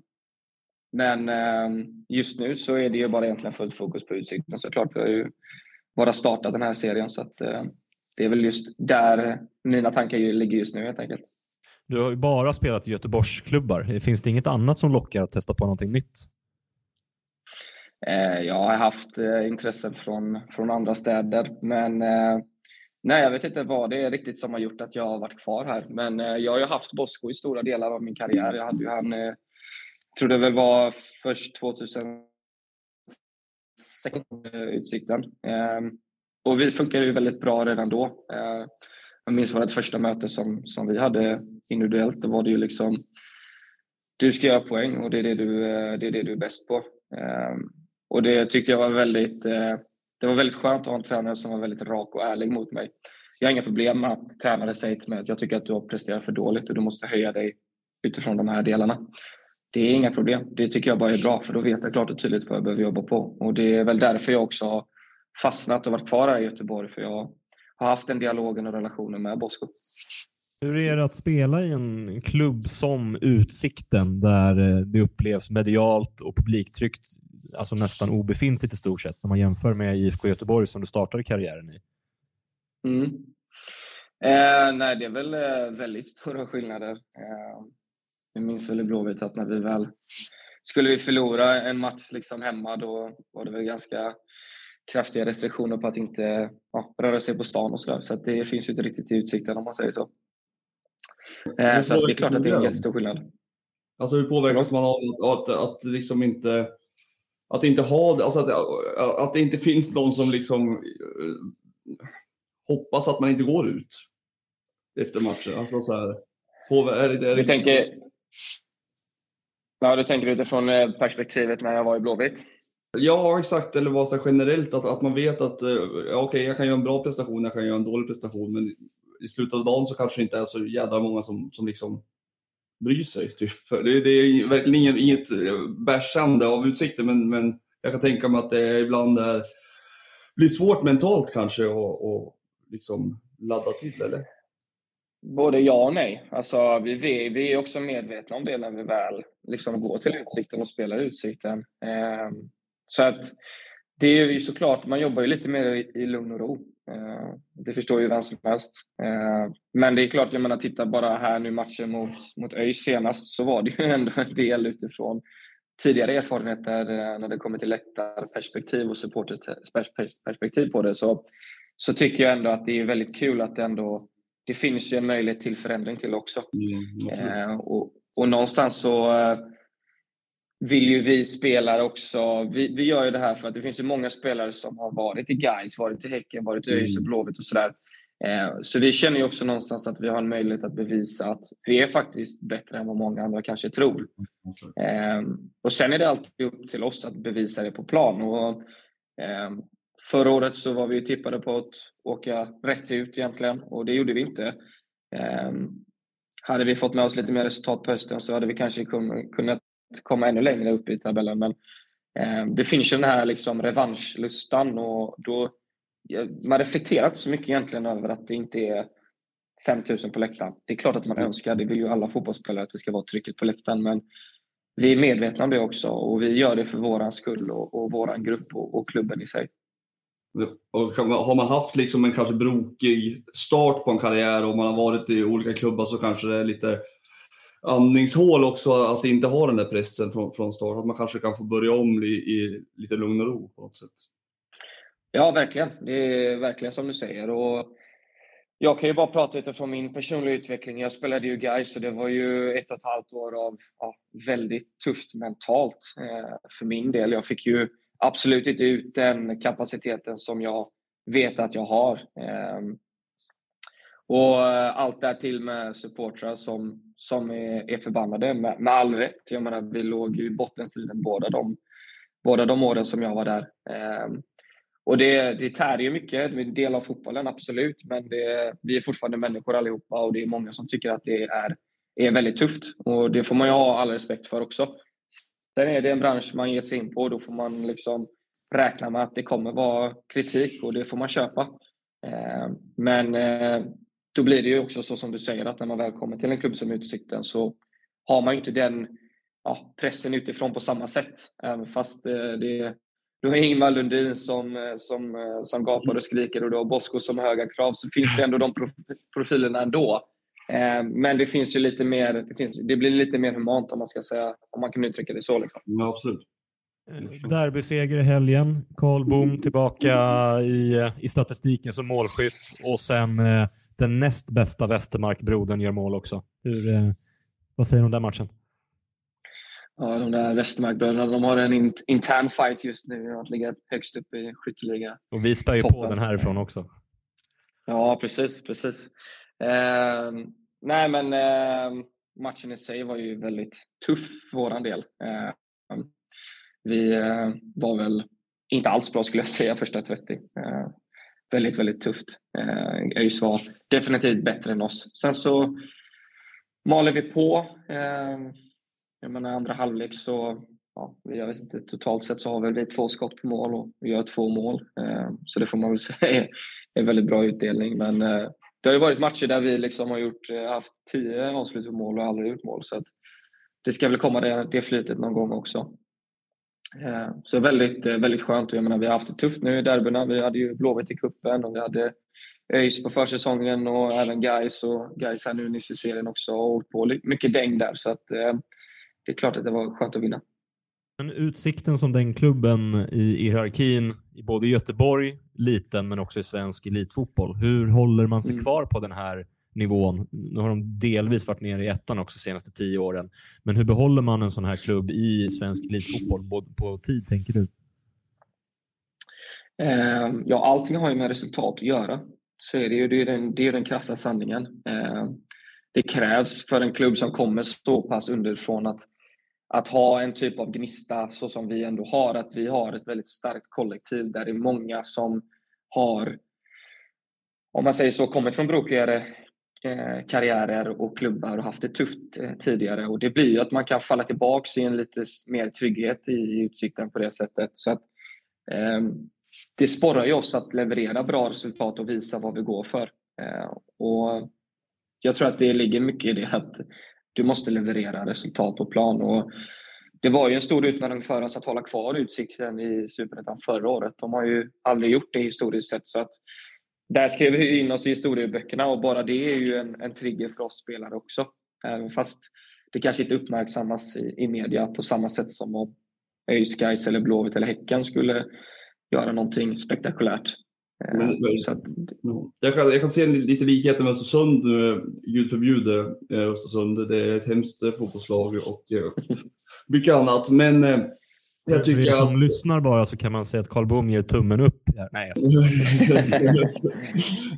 men eh, just nu så är det ju bara egentligen fullt fokus på Utsikten såklart. Vi har ju bara startat den här serien så att eh, det är väl just där mina tankar ligger just nu helt enkelt. Du har ju bara spelat i Göteborgsklubbar. Finns det inget annat som lockar att testa på någonting nytt? Eh, jag har haft intressen från, från andra städer men nej, jag vet inte vad det är riktigt som har gjort att jag har varit kvar här. Men jag har ju haft Bosko i stora delar av min karriär. Jag hade ju han tror det väl var först 2006 Utsikten. Och vi funkade ju väldigt bra redan då. Eh, jag minns vårt första möte som, som vi hade individuellt. Då var det ju liksom du ska göra poäng och det är det du, eh, det är, det du är bäst på. Ehm, och det tyckte jag var väldigt eh, det var väldigt skönt att ha en tränare som var väldigt rak och ärlig mot mig. Jag har inga problem med att tränare säger till mig att jag tycker att du har presterat för dåligt och du måste höja dig utifrån de här delarna det är inga problem. Det tycker jag bara är bra för då vet jag klart och tydligt vad jag behöver jobba på. Och det är väl därför jag också har fastnat och varit kvar här i Göteborg för jag har haft den dialogen och relationen med Bosko. Hur är det att spela i en klubb som Utsikten där eh, det upplevs medialt och publiktryckt alltså nästan obefintligt i stort sett när man jämför med IFK Göteborg som du startade karriären i. Mm. Eh, nej, det är väl eh, väldigt stora skillnader. Eh, jag minns väl i Blåvitt att när vi väl skulle vi förlora en match liksom hemma, då var det väl ganska kraftiga restriktioner på att inte ja, röra sig på stan och sådär. Så, så det finns ju inte riktigt i utsikten om man säger så. Eh, så det är klart att det är en jättestor skillnad. Alltså hur påverkas man av att, att, att liksom inte att inte ha alltså att, att det inte finns någon som liksom uh, hoppas att man inte går ut efter matchen. Alltså så här, är det, är det du, tänker, ja, du tänker utifrån eh, perspektivet när jag var i Blåvitt? Ja, exakt. Eller vad så generellt, att, att man vet att uh, okej, okay, jag kan göra en bra prestation, jag kan göra en dålig prestation, men i slutet av dagen så kanske det inte är så jävla många som, som liksom bryr sig. Typ. Det, det, är verkligen inget, inget bärsande av utsikten, men, men jag kan tänka mig att det ibland är, blir svårt mentalt kanske att liksom ladda till, eller? Både ja och nej. Alltså, vi, vi, vi är också medvetna om det när vi väl liksom går till Utsikten och spelar Utsikten. Eh, så att det är ju såklart, man jobbar ju lite mer i, lugn och ro. Eh, det förstår ju vem som helst. Eh, men det är klart, jag menar, titta bara här nu matchen mot, mot ÖIS senast så var det ju ändå en del utifrån tidigare erfarenheter eh, när det kommer till läktarperspektiv och supportersperspektiv på det så, så tycker jag ändå att det är väldigt kul att det ändå det finns ju en möjlighet till förändring till också. Mm, och, och någonstans så vill ju vi spelare också... Vi, vi gör ju det här för att det finns ju många spelare som har varit i Gais, varit i Häcken, varit i ÖIS och mm. Blåvitt och sådär. Eh, så vi känner ju också någonstans att vi har en möjlighet att bevisa att vi är faktiskt bättre än vad många andra kanske tror. Eh, och sen är det alltid upp till oss att bevisa det på plan. Och, eh, förra året så var vi tippade på att åka rätt ut egentligen och det gjorde vi inte. Hade vi fått med oss lite mer resultat på hösten så hade vi kanske kunnat komma ännu längre upp i tabellen. Men eh, det finns ju den här liksom revanschlustan och då man reflekterar inte så mycket egentligen över att det inte är 5000 på läktaren. Det är klart att man mm. önskar, det vill ju alla fotbollsspelare, att det ska vara trycket på läktaren. Men vi är medvetna om det också och vi gör det för våran skull och, och våran grupp och, och klubben i sig. Och har man haft liksom en kanske brokig start på en karriär och man har varit i olika klubbar så kanske det är lite andningshål också att inte ha den där pressen från, från start. Att man kanske kan få börja om i, i lite lugn och ro på något sätt. Ja, verkligen. Det är verkligen som du säger. Och jag kan ju bara prata utifrån min personliga utveckling. Jag spelade ju guys och det var ju ett och ett halvt år av ja, väldigt tufft mentalt eh, för min del. Jag fick ju absolut inte ut den kapaciteten som jag vet att jag har. Eh, och eh, allt det till med supportrar som, som är, är förbannade med, med all rätt. Jag menar, vi låg ju i bottenstriden båda de, båda de åren som jag var där. Eh, och det, det tär ju mycket. Det är en del av fotbollen, absolut. Men det, vi är fortfarande människor allihopa och det är många som tycker att det är, är väldigt tufft. Och det får man ju ha all respekt för också. Sen är det en bransch man ger sig in på och då får man liksom räkna med att det kommer vara kritik och det får man köpa. Ehm, men eh, då blir det ju också så som du säger att när man väl kommer till en klubb som Utsikten så har man ju inte den ja, pressen utifrån på samma sätt. Även fast eh, det, du har Ingmar Lundin som, eh, som, eh, som gapar och skriker och du har Bosko som har höga krav så finns det ändå de profilerna ändå. Men det finns ju lite mer, det, finns, det blir lite mer humant om man ska säga, om man kan uttrycka det så. Liksom. Ja, absolut. Derbyseger i helgen. Karl Boom tillbaka i, i statistiken som målskytt och sen den näst bästa Västermark-brodern gör mål också. Hur, eh, vad säger du om den matchen? Ja, de där Västermark-bröderna de har en in intern fight just nu att ligga högst upp i skytteliga. Och vi spär ju på den härifrån också. Ja, precis. precis. Eh, nej, men eh, matchen i sig var ju väldigt tuff för vår del. Eh, vi var väl inte alls bra skulle jag säga första 30 väldigt, väldigt tufft. Eh, ÖIS var definitivt bättre än oss. Sen så maler vi på. Eh, jag menar andra halvlek så, ja, jag vet inte, totalt sett så har vi två skott på mål och vi gör två mål. Eh, så det får man väl säga är en väldigt bra utdelning. Men eh, det har ju varit matcher där vi liksom har gjort, eh, haft tio avslut på mål och aldrig gjort mål. Så att det ska väl komma det, det flytet någon gång också. Eh, så väldigt, eh, väldigt skönt. Jag menar, vi har haft det tufft nu i derbyna. Vi hade ju Blåvitt i kuppen och vi hade ÖIS på försäsongen och även Gais och Gais här nu nyss i serien också och på mycket däng där. Så att, eh, det är klart att det var skönt att vinna. Men utsikten som den klubben i, i hierarkin i både Göteborg, liten, men också i svensk elitfotboll. Hur håller man sig mm. kvar på den här nivån? Nu har de delvis varit nere i ettan också de senaste tio åren. Men hur behåller man en sån här klubb i svensk elitfotboll på tid, tänker du? Eh, ja, allting har ju med resultat att göra. Så är det ju. Det är den, det är den krassa sanningen. Eh, det krävs för en klubb som kommer så pass underifrån att att ha en typ av gnista så som vi ändå har, att vi har ett väldigt starkt kollektiv där det är många som har, om man säger så, kommit från brokigare Eh, karriärer och klubbar och haft det tufft eh, tidigare och det blir ju att man kan falla tillbaka i en lite mer trygghet i utsikten på det sättet. Så att, eh, det sporrar ju oss att leverera bra resultat och visa vad vi går för. Eh, och jag tror att det ligger mycket i det att du måste leverera resultat på plan. Och det var ju en stor utmaning för oss att hålla kvar Utsikten i Superettan förra året. De har ju aldrig gjort det historiskt sett. Så att där skrev vi in oss i historieböckerna och bara det är ju en, en trigger för oss spelare också. Även fast det kanske inte uppmärksammas i, i media på samma sätt som om ÖIS, Gais eller Blåvitt eller Häcken skulle göra någonting spektakulärt. Men, men, att, jag, kan, jag kan se lite likheter med Östersund, gud förbjude eh, Östersund. Det är ett hemskt eh, fotbollslag och eh, mycket annat. Men jag tycker... För er som att... lyssnar bara så kan man säga att Karl Bom ger tummen upp. Nej,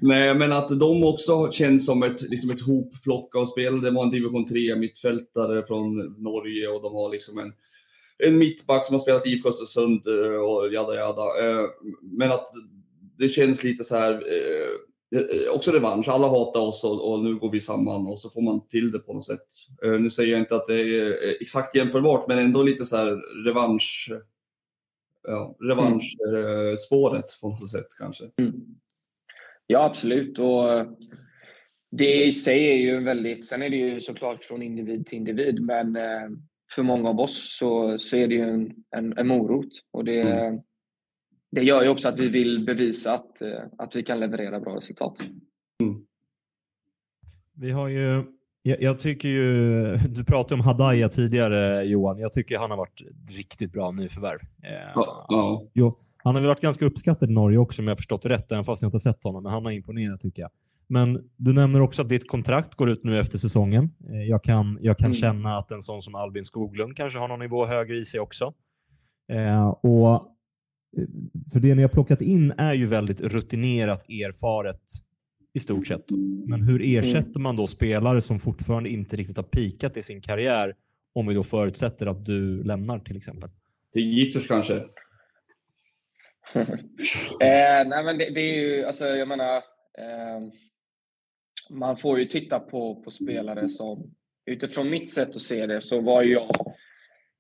Nej, men att de också känns som ett, liksom ett hopplock av spel. Det var en division 3 mittfältare från Norge och de har liksom en, en mittback som har spelat IFK Östersund och jada jada. Men att det känns lite så här, eh, eh, också revansch. Alla hatar oss och, och, nu går vi samman och så får man till det på något sätt. Eh, nu säger jag inte att det är eh, exakt jämförbart, men ändå lite så här revansch, ja, revanschspåret mm. på något sätt kanske. Mm. Ja, absolut. Och det i sig är ju väldigt, sen är det ju såklart från individ till individ, men för många av oss så, så är det ju en, en, en morot. Och det, mm det gör ju också att vi vill bevisa att, eh, att vi kan leverera bra resultat. Mm. Vi har ju, jag, jag, tycker ju, du pratade om Hadaya tidigare Johan. Jag tycker han har varit riktigt bra nyförvärv. Eh, ja, ja. Jo, han har väl varit ganska uppskattad i Norge också om jag har förstått det rätt, även fast jag inte har sett honom. Men han har imponerat tycker jag. Men du nämner också att ditt kontrakt går ut nu efter säsongen. Eh, jag kan, jag kan mm. känna att en sån som Albin Skoglund kanske har någon nivå högre i sig också. Eh, och för det ni har plockat in är ju väldigt rutinerat, erfaret i stort sett. Men hur ersätter man då spelare som fortfarande inte riktigt har pikat i sin karriär om vi då förutsätter att du lämnar till exempel? Till Giffers kanske? eh, nej men det, det, är ju, alltså jag menar, eh, man får ju titta på, på spelare som, utifrån mitt sätt att se det, så var jag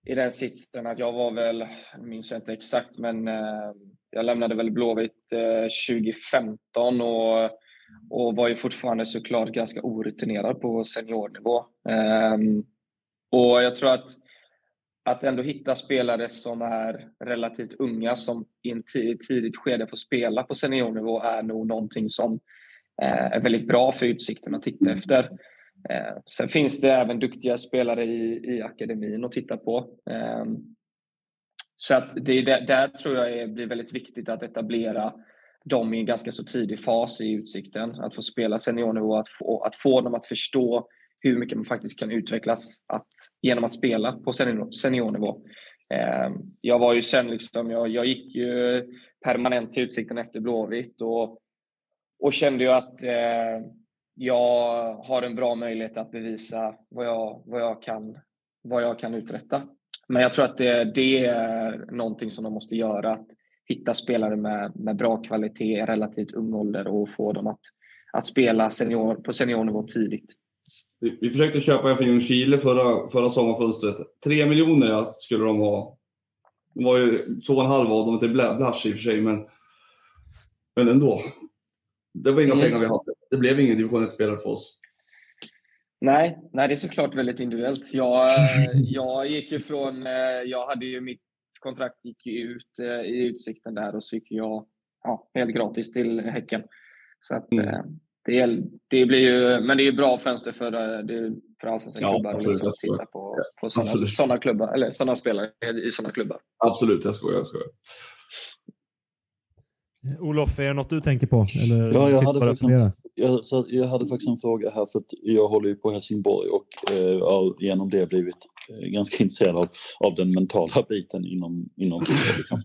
i den sitsen att jag var väl, jag minns inte exakt, men eh, jag lämnade väl Blåvitt eh, 2015 och, och var ju fortfarande såklart ganska orutinerad på seniornivå. Eh, och jag tror att att ändå hitta spelare som är relativt unga som i ett tidigt skede får spela på seniornivå är nog någonting som eh, är väldigt bra för Utsikten att titta efter. Eh, sen finns det även duktiga spelare i, i akademin att titta på. Eh, så att det där, där tror jag är, blir väldigt viktigt att etablera dem i en ganska så tidig fas i Utsikten. Att få spela seniornivå, att få, att få dem att förstå hur mycket man faktiskt kan utvecklas att, genom att spela på senior, seniornivå. Eh, jag var ju sen liksom, jag, jag gick ju permanent till Utsikten efter Blåvitt och, och kände ju att eh, jag har en bra möjlighet att bevisa vad jag, vad jag, kan, vad jag kan uträtta. Men jag tror att det, det är någonting som de måste göra. Att hitta spelare med, med bra kvalitet, relativt ung ålder och få dem att, att spela senior, på seniornivå tidigt. Vi, vi försökte köpa en från Ljungskile förra, förra sommarfönstret. Tre miljoner skulle de ha. Det var ju två och en halv av dem till Blasch i och för sig, men, men ändå. Det var inga mm. pengar vi hade. Det blev ingen division 1-spelare för oss. Nej, nej, det är såklart väldigt individuellt. Jag, jag gick ju från... Eh, jag hade ju mitt kontrakt gick ju ut eh, i Utsikten där och så gick jag ja, helt gratis till Häcken. Så att, Mm. eh, det, det blir ju, men det är ju bra fönster för, för allsvenska Ja, klubbar att absolut, skojar. titta på, på sådana, sådana klubbar, eller sådana spelare i sådana klubbar. Absolut, jag skojar. Jag skojar. Olof, är det något du tänker på? Eller Ja, jag hade, faktiskt en, jag, jag hade faktiskt en fråga här för att jag håller ju på Helsingborg och eh, har genom det blivit eh, ganska intresserad av, av den mentala biten inom, inom. Liksom.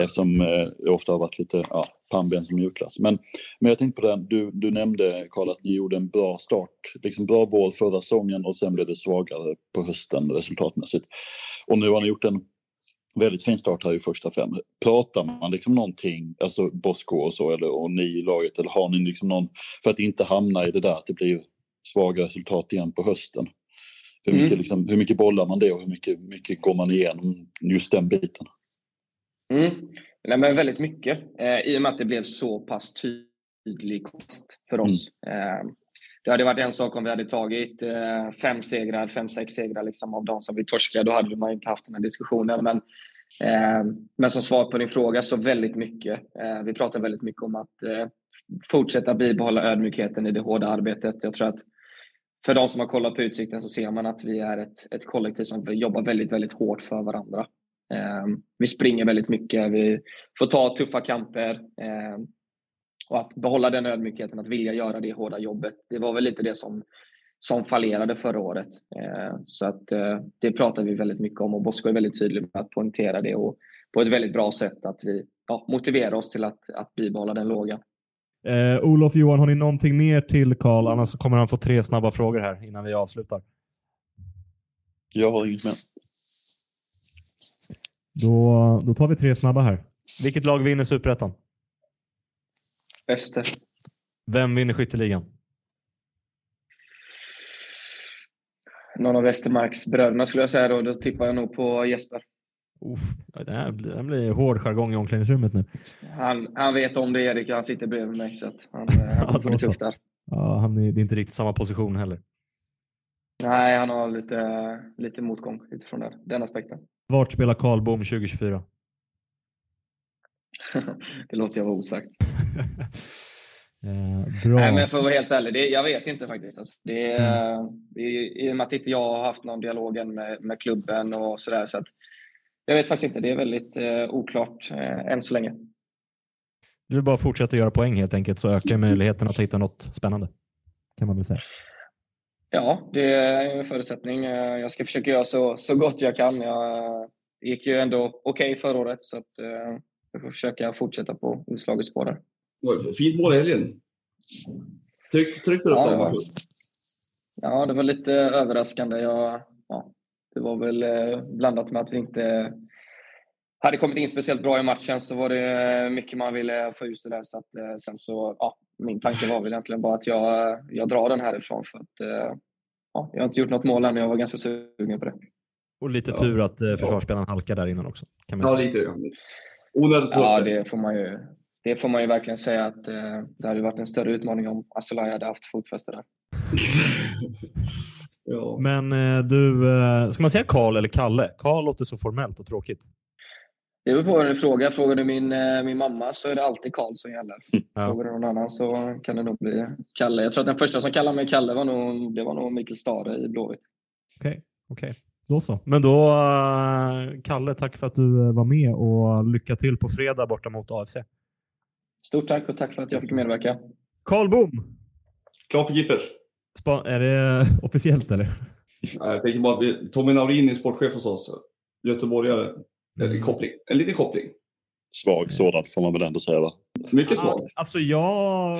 Eftersom eh, det ofta har varit lite ja, pannben som mjukglass. Men, men jag tänkte på det, du, du nämnde Karl att ni gjorde en bra start, liksom bra vår förra säsongen och sen blev det svagare på hösten resultatmässigt. Och nu har ni gjort en väldigt fin start här i första fem. Pratar man liksom någonting, alltså Bosko och så, eller, och ni i laget, eller har ni liksom någon, för att inte hamna i det där att det blir svaga resultat igen på hösten? Hur mycket, Mm. liksom, hur mycket bollar man det och hur mycket, mycket går man igenom just den biten? Mm. Nej, men väldigt mycket. Eh, I och med att det blev så pass tydlig kost för oss. Eh, det hade varit en sak om vi hade tagit eh, fem segrar, fem, sex segrar liksom, av de som vi torskade. Då hade man inte haft den här diskussionen. Men, eh, men som svar på din fråga så väldigt mycket. Eh, vi pratar väldigt mycket om att eh, fortsätta bibehålla ödmjukheten i det hårda arbetet. Jag tror att för de som har kollat på Utsikten så ser man att vi är ett, ett kollektiv som jobbar väldigt, väldigt hårt för varandra. Eh, vi springer väldigt mycket, vi får ta tuffa kamper. Eh, och att behålla den ödmjukheten, att vilja göra det hårda jobbet. Det var väl lite det som, som fallerade förra året. Eh, så att eh, det pratar vi väldigt mycket om och Bosko är väldigt tydlig med att poängtera det och på ett väldigt bra sätt att vi ja, motiverar oss till att, att bibehålla den lågan. Eh, Olof, Johan, har ni någonting mer till Karl? Annars kommer han få tre snabba frågor här innan vi avslutar. Jag har inget mer. Då, då tar vi tre snabba här. Vilket lag vinner Superettan? Öster. Vem vinner skytteligan? Någon av Westermarks bröderna skulle jag säga då. Då tippar jag nog på Jesper. Uff, det, här, blir- det här blir hård jargong i omklädningsrummet nu. Han, han vet om det Erik, han sitter bredvid mig så att han, eh, Ja, han får det tufft där. Ja, han är, det är inte riktigt samma position heller. Nej, han har lite, lite motgång utifrån där, den aspekten. Vart spelar Karl Bom 2024? det låter jag vara osagt. eh, bra. Nej, men för att vara helt ärlig, det, jag vet inte faktiskt. Alltså, det, det, är- I och med att inte jag har haft någon dialogen med, med klubben och sådär. Så att, jag vet faktiskt inte. Det är väldigt eh, oklart eh, än så länge. Du bara fortsätta göra poäng helt enkelt så ökar möjligheten att hitta något spännande. Kan man väl säga. Ja, det är en förutsättning. Eh, Jag ska försöka göra så, så gott jag kan. Jag eh, gick ju ändå okej förra året så att, eh, jag får försöka fortsätta på inslagets spår Fint mål i helgen. Tryck, tryckte du upp Ja, den? det var- Ja, det var lite överraskande. Jag, ja, det var väl eh, blandat med att vi inte hade kommit in speciellt bra i matchen så var det mycket man ville få ut det där. Så att, eh, sen så, ja, min tanke var väl egentligen bara att jag, jag drar den härifrån för att eh, ja, jag har inte gjort något mål än och jag var ganska sugen på det. Och lite Ja. tur att eh, försvarsspelaren halkar där innan också. Kan man Ja, säga. lite. Onödigt Ja, det får man ju, det får man ju verkligen säga att eh, det hade varit en större utmaning om Asolaj hade haft fotfäste där. ja. Men eh, du, eh, ska man säga Karl eller Kalle? Karl låter så formellt och tråkigt. Det beror på vad du frågar. Frågar du min, eh, min mamma så är det alltid Karl som gäller. Ja. Frågar du någon annan så kan det nog bli Kalle. Jag tror att den första som kallade mig Kalle var nog, det var nog Mikael Stare i Blåvitt. Okej, okej. Då så. Men då, eh, Kalle, tack för att du eh, var med och lycka till på fredag borta mot AFC. Stort tack och tack för att jag fick medverka. Karl Bom! Klar för Giffers. Spa- är det officiellt eller? Ja, Jag tänker bara, Tommy Naurin är sportchef hos oss. Göteborgare. En Mm. koppling. En liten koppling. Svag sådan får man väl ändå säga. Va? Mycket svag. Alltså jag,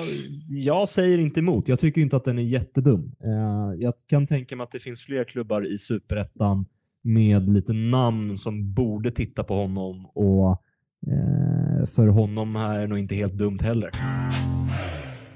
jag säger inte emot. Jag tycker inte att den är jättedum. Eh, jag kan tänka mig att det finns fler klubbar i Superettan med lite namn som borde titta på honom och eh, för honom är det nog inte helt dumt heller.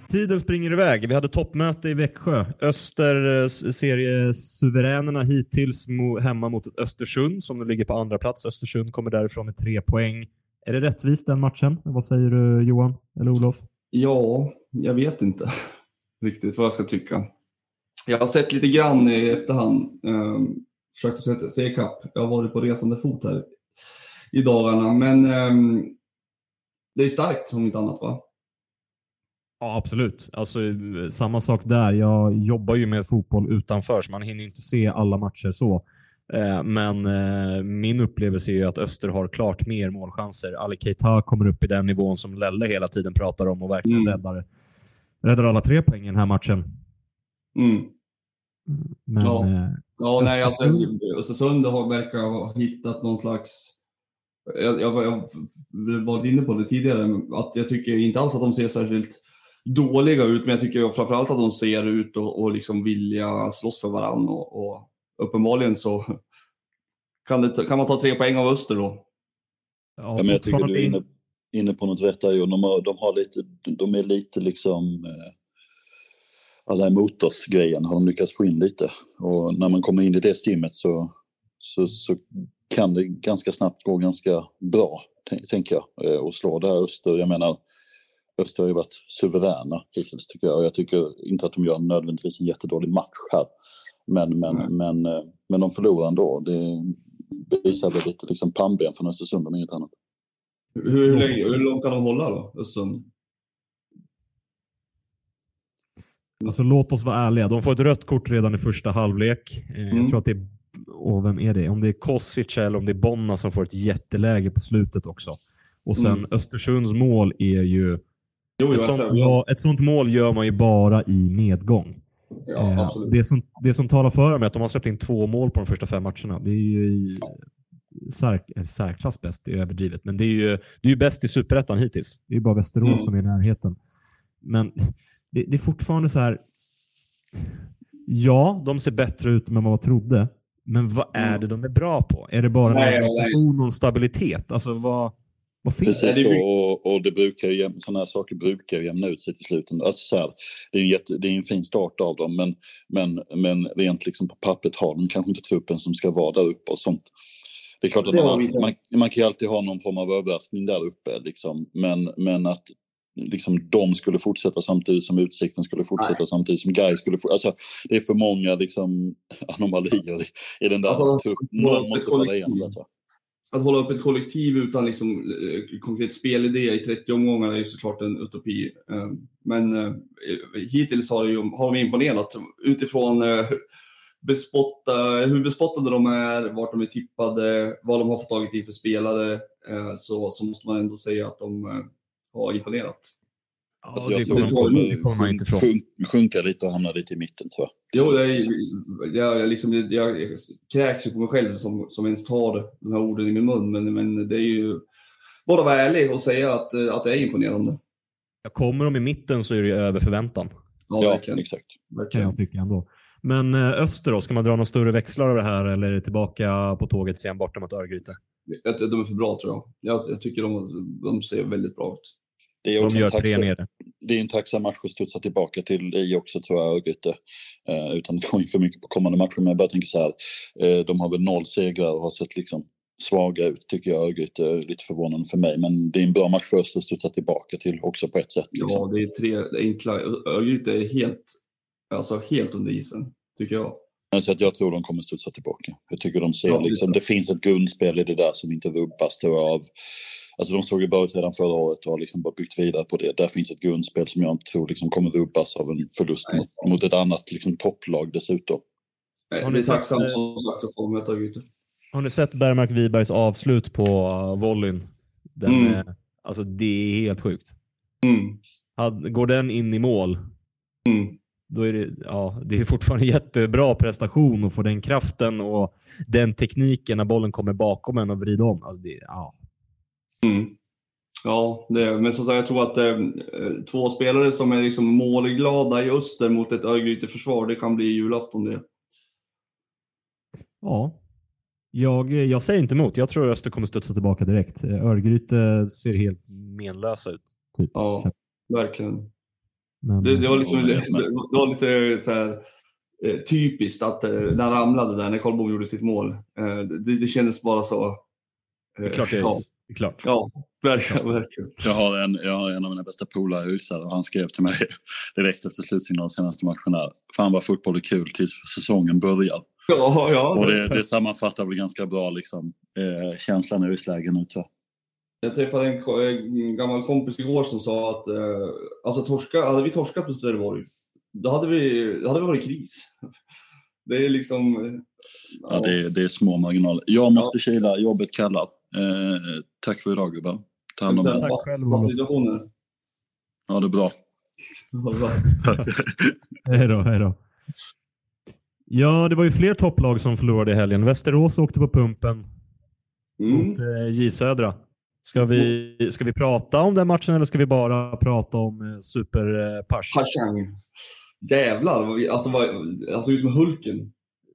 Tiden springer iväg. Vi hade toppmöte i Växjö. Öster eh, seriesuveränerna eh, hittills hemma mot Östersund som nu ligger på andra plats. Östersund kommer därifrån med tre poäng. Är det rättvist den matchen? Vad säger du Johan eller Olof? Ja, jag vet inte riktigt vad jag ska tycka. Jag har sett lite grann i efterhand. Um, försökte se, ikapp. Jag har varit på resande fot här i dagarna. Men ehm, det är starkt om inte annat va? Ja, absolut. Alltså, samma sak där. Jag jobbar ju med fotboll utanför, så man hinner inte se alla matcher så. Eh, men eh, min upplevelse är att Öster har klart mer målchanser. Ali Keita kommer upp i den nivån som Lelle hela tiden pratar om och verkligen mm. räddar, räddar alla tre poäng i den här matchen. Mm. Men, ja, eh, ja nej, alltså, Östersund har, verkar ha hittat någon slags jag, jag, jag var inne på det tidigare, att jag tycker inte alls att de ser särskilt dåliga ut, men jag tycker framförallt att de ser ut och, och liksom vilja slåss för varandra. Och, och uppenbarligen så kan, det, kan man ta tre poäng av Öster då. Ja, men jag tycker du är inne, inne på något rätt där. De, har, de, har lite, de är lite liksom... Eh, alla emot oss-grejen har de lyckats få in lite. Och när man kommer in i det stimmet så, så, så kan det ganska snabbt gå ganska bra, tänker jag. Eh, och slå där Öster. Jag menar, Öster har ju varit suveräna hittills tycker jag. Och jag tycker inte att de gör nödvändigtvis en jättedålig match här. Men, men, mm. men, eh, men de förlorar ändå. Det visar väl lite liksom pannben från Östersund om inget annat. Hur, hur, länge, hur långt kan de hålla då, Östersund? Alltså låt oss vara ärliga. De får ett rött kort redan i första halvlek. Eh, mm. Jag tror att det är, och vem är det? Om det är Kosic eller om det är Bonna som får ett jätteläge på slutet också. Och sen mm. Östersunds mål är ju... Jo, ett, sånt, ja, ett sånt mål gör man ju bara i medgång. Ja, eh, det, som, det som talar för dem är att de har släppt in två mål på de första fem matcherna. Det är ju i särk, särklass bäst, det är överdrivet. Men det är ju, det är ju bäst i superettan hittills. Det är bara Västerås mm. som är i närheten. Men det, det, är fortfarande så här. Ja, de ser bättre ut än vad man trodde. Men vad är mm. det de är bra på? Är det bara nej, och stabilitet? Alltså vad... Vad finns Precis så, och, och det brukar, sådana här saker brukar jämna ut sig till slut. Alltså så här, det, är en jätte, det är en fin start av dem, men, men, men rent liksom på pappret har de kanske inte truppen som ska vara där uppe och sånt. Det är klart att man, man, man, kan ju alltid ha någon form av överraskning där uppe, liksom, men, men att liksom, de skulle fortsätta samtidigt som Utsikten skulle fortsätta Nej. samtidigt som Gais skulle fortsätta. Alltså, det är för många liksom, anomalier i, i den där alltså. Någon måste falla igenom detta att hålla upp ett kollektiv utan liksom, eh, konkret spelidé i 30 omgångar är ju såklart en utopi. Eh, men eh, hittills har, ju, har vi imponerat utifrån bespotta, hur bespottade de är, vart de är tippade, vad de har fått tagit in för spelare. Så, så måste man ändå säga att de har imponerat. Alltså det, kommer, kommer, det kommer man inte ifrån. Sjunk, sjunka lite och hamna lite i mitten tror jag. Jo, jag, jag, jag, liksom, jag, jag kräks ju på mig själv som, som ens tar de här orden i min mun. Men, men det är ju bara att vara ärlig och säga att, att det är imponerande. Jag kommer de i mitten så är det ju över förväntan. Ja, ja verkligen. exakt. Kan jag tycka ändå. Men eh, Öster då, ska man dra några större växlar av det här eller är det tillbaka på tåget sen borta mot Örgryte? De är för bra tror jag. Jag, jag tycker de, de ser väldigt bra ut. Det är, de gör tre nere. det är en tacksam match att studsa tillbaka till i också tror jag, Örgryte. Eh, utan att gå in för mycket på kommande matcher. Men jag bara tänker så här, eh, de har väl noll segrar och har sett liksom svaga ut tycker jag Örgryte. Lite förvånande för mig. Men det är en bra match för oss att studsa tillbaka till också på ett sätt. Liksom. Ja, det är tre enkla. Örgryte är helt, alltså helt under isen, tycker jag. Så att jag tror de kommer studsa tillbaka. Jag tycker de ser ja, liksom, det finns ett grundspel i det där som inte rubbas av Alltså de stod i början redan förra året och har liksom bara byggt vidare på det. Där finns ett grundspel som jag inte tror liksom kommer rubbas av en förlust mot, mot, ett annat liksom topplag dessutom. Har ni tacksamt eh, som sagt att få möta Gute. Har ni sett Bergmark Wibergs avslut på uh, volleyn? Den mm. är, alltså det är helt sjukt. Mm. går den in i mål, mm. Då är det, ja, det är fortfarande jättebra prestation att få den kraften och den tekniken när bollen kommer bakom en och vrider om. Alltså det, ja, Mm. Ja, det, men så jag tror att eh, två spelare som är liksom målglada i öster mot ett Örgryte-försvar, det kan bli julafton det. Ja, jag, jag säger inte emot. Jag tror Öster kommer studsa tillbaka direkt. Örgryte ser helt menlösa ut. Typ. Ja, verkligen. Men, det, det, var liksom, det, det, var lite så här, eh, typiskt att eh, när han ramlade där, när Karlbom gjorde sitt mål. Eh, det, det kändes bara så. det är klart det är. Ja. Det är klart. Ja, verkligen. verkligen. Jag, har en, jag har en av mina bästa polare i Ystad och han skrev till mig direkt efter slutsignalen senaste matchen här. Fan vad fotboll är kul tills säsongen börjar. Ja, ja. Och det, det sammanfattar väl ganska bra liksom, eh, känslan i islägen nu. Så. Jag träffade en, en gammal kompis igår som sa att eh, alltså torska, hade vi torskat mot Trelleborg, då hade vi, då hade vi varit i kris. Det är liksom... eh, Ja, det, det är små marginaler. Jag måste kila, jobbet kallar. Eh, tack för idag gubbar. Ta hand om Tack er. Tack själv. Ja, det är bra. Ja, bra. Hej då, hej då. Ja, det var ju fler topplag som förlorade i helgen. Västerås åkte på pumpen Mm. mot eh, J Södra. Ska vi, ska vi prata om den matchen eller ska vi bara prata om eh, Super eh, Pars? Pashang. Jävlar, alltså, vad, alltså just med Hulken.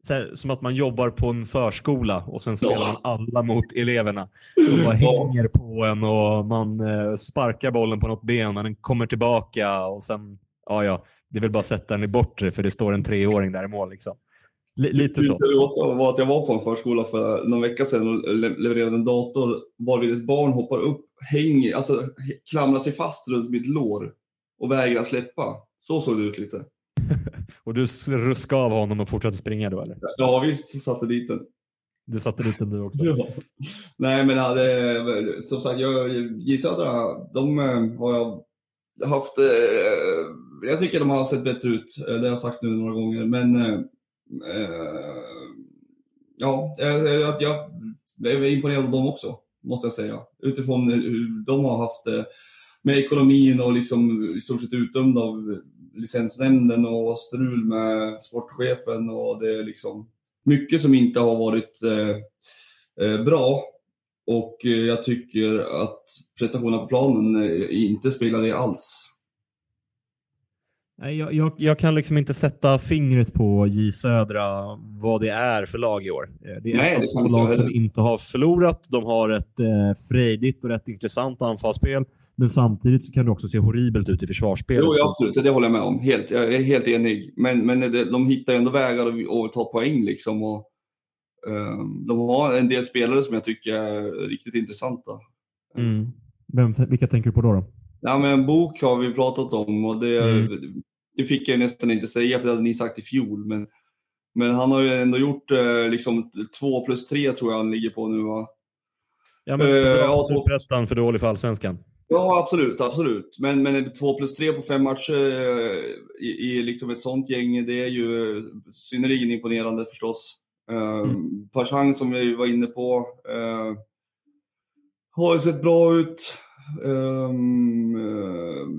Här, som att man jobbar på en förskola och sen spelar man alla mot eleverna. De bara hänger på en och man eh, sparkar bollen på något ben men den kommer tillbaka och sen, ja ja, det väl bara sätta den i bortre för det står en treåring där i mål liksom. Li- lite så. Det var att jag var på en förskola för någon vecka sedan och le- levererade en dator varvid ett barn hoppar upp, hänger, alltså klamrar sig fast runt mitt lår och vägrar släppa. Så såg det ut lite. Och du ruskade av honom och fortsatte springa då eller? Ja visst, så satte dit den. Du satte dit den du också? Ja. Nej men hade, som sagt, jag, J Södra, de eh, har jag haft, eh, jag tycker de har sett bättre ut. Eh, Det har jag sagt nu några gånger. Men eh, eh, Eh, ja, eh, eh, jag, jag, jag är imponerad av dem också, måste jag säga. Utifrån hur de har haft det med ekonomin och liksom i stort sett utdömda av licensnämnden och strul med sportchefen och det är liksom mycket som inte har varit eh, bra. Och jag tycker att prestationerna på planen inte spelar det alls. Jag, jag, jag kan liksom inte sätta fingret på J Södra vad det är för lag i år. Eh, Det är Nej, ett det lag som inte har förlorat. De har ett eh, frejdigt och rätt intressant anfallsspel. Men samtidigt så kan det också se horribelt ut i försvarsspelet. Jo, ja, absolut. Det, håller jag med om. Helt, jag är helt enig. Men, men det, de hittar ju ändå vägar att, ta poäng. Liksom, och, eh, de har en del spelare som jag tycker är riktigt intressanta. Mm. Vem, vilka tänker du på då? då? Ja, men en bok har vi pratat om och det, Mm. Det fick jag nästan inte säga för det hade ni sagt i fjol. Men, men han har ju ändå gjort eh, liksom två plus tre tror jag han ligger på nu va? Ja, men Eh, för bra ja, för så- Superettan, för dålig för Allsvenskan. Ja, absolut. absolut. Men, men två plus tre på fem matcher eh, i, i liksom ett sånt gäng, det är ju synnerligen imponerande förstås. Uh, Mm. Pashang som vi var inne på eh, har ju sett bra ut. Eh,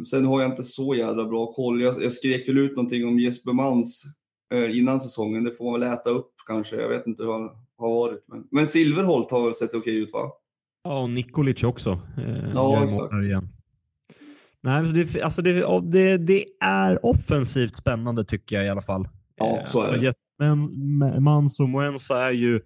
sen har jag inte så jävla bra koll. Jag, jag skrek väl ut någonting om Jesper Mans eh, innan säsongen. Det får man väl äta upp kanske. Jag vet inte hur han har varit. Men, men Silverholt har väl sett okej ut va? Ja, och Nikolic också. Eh, Ja, exakt. Igen. Nej, det, alltså det, det, det är offensivt spännande tycker jag i alla fall. Ja, Eh, så är det. och Jet- Men Mans och Moensa är ju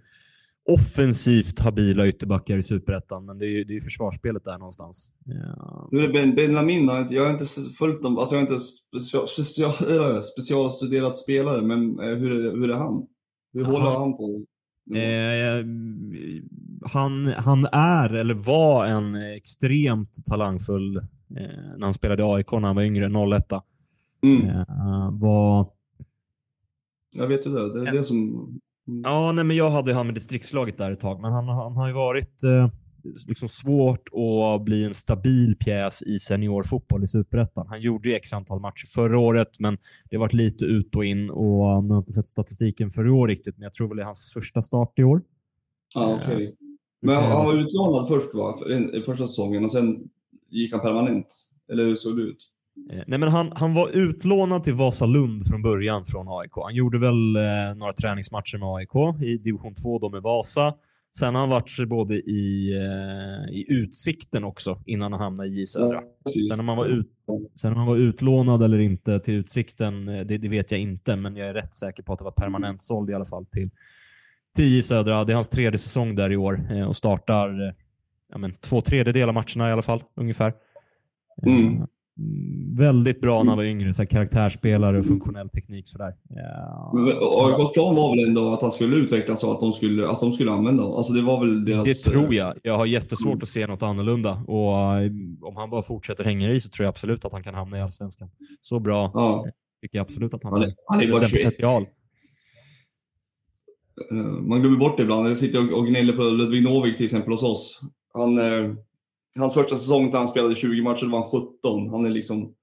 offensivt habila ytterbackar i Superettan, men det är ju det är försvarsspelet där någonstans. Ja. Nu är det ben, har jag har inte följt dem, alltså jag har inte special, special, specialstuderat spelare, men eh, hur är, hur är han? Hur Han- håller han på? Eh, han, han är, eller var, en extremt talangfull eh, när han spelade i AIK när han var yngre, 01. Mm, Eh, var jag vet ju det, det är det som... Ja, nej, men jag hade han med distriktslaget där ett tag, men han, han har ju varit eh, liksom svårt att bli en stabil pjäs i seniorfotboll i Superettan. Han gjorde ju x antal matcher förra året, men det har varit lite ut och in och han har inte sett statistiken för i år riktigt, men jag tror väl det är hans första start i år. Ja, okej. Men han, var utlånad först va, första säsongen och sen gick han permanent? Eller hur såg det ut? Eh, Nej, men han, han var utlånad till Vasalund från början från AIK. Han gjorde väl eh, några träningsmatcher med AIK i division 2 då med Vasa. Sen har han varit både i, eh, i Utsikten också innan han hamnade i J Södra. precis. Sen om han var, ut, sen om han var utlånad eller inte till Utsikten, eh, det, det vet jag inte, men jag är rätt säker på att det var permanent såld i alla fall till, till J Södra. Det är hans tredje säsong där i år eh, och startar eh, ja, men, två tredjedelar av matcherna i alla fall, ungefär. Mm. Eh, mm, Väldigt bra när han var yngre, så här karaktärsspelare och funktionell teknik. Sådär. Ja. AIKs plan var väl ändå att han skulle utvecklas och att de skulle, att de skulle använda honom. Alltså det var väl deras... Det tror jag. Jag har jättesvårt att se något annorlunda. Och eh, om han bara fortsätter hänga i så tror jag absolut att han kan hamna i Allsvenskan. Så bra Ja, tycker jag absolut att han är, han är bara Den 21. potential. Eh, man glömmer bort det ibland. Jag sitter och gnäller på Ludvig Novik till exempel hos oss. Han, eh, hans första säsong när han spelade 20 matcher var han 17. Han är liksom,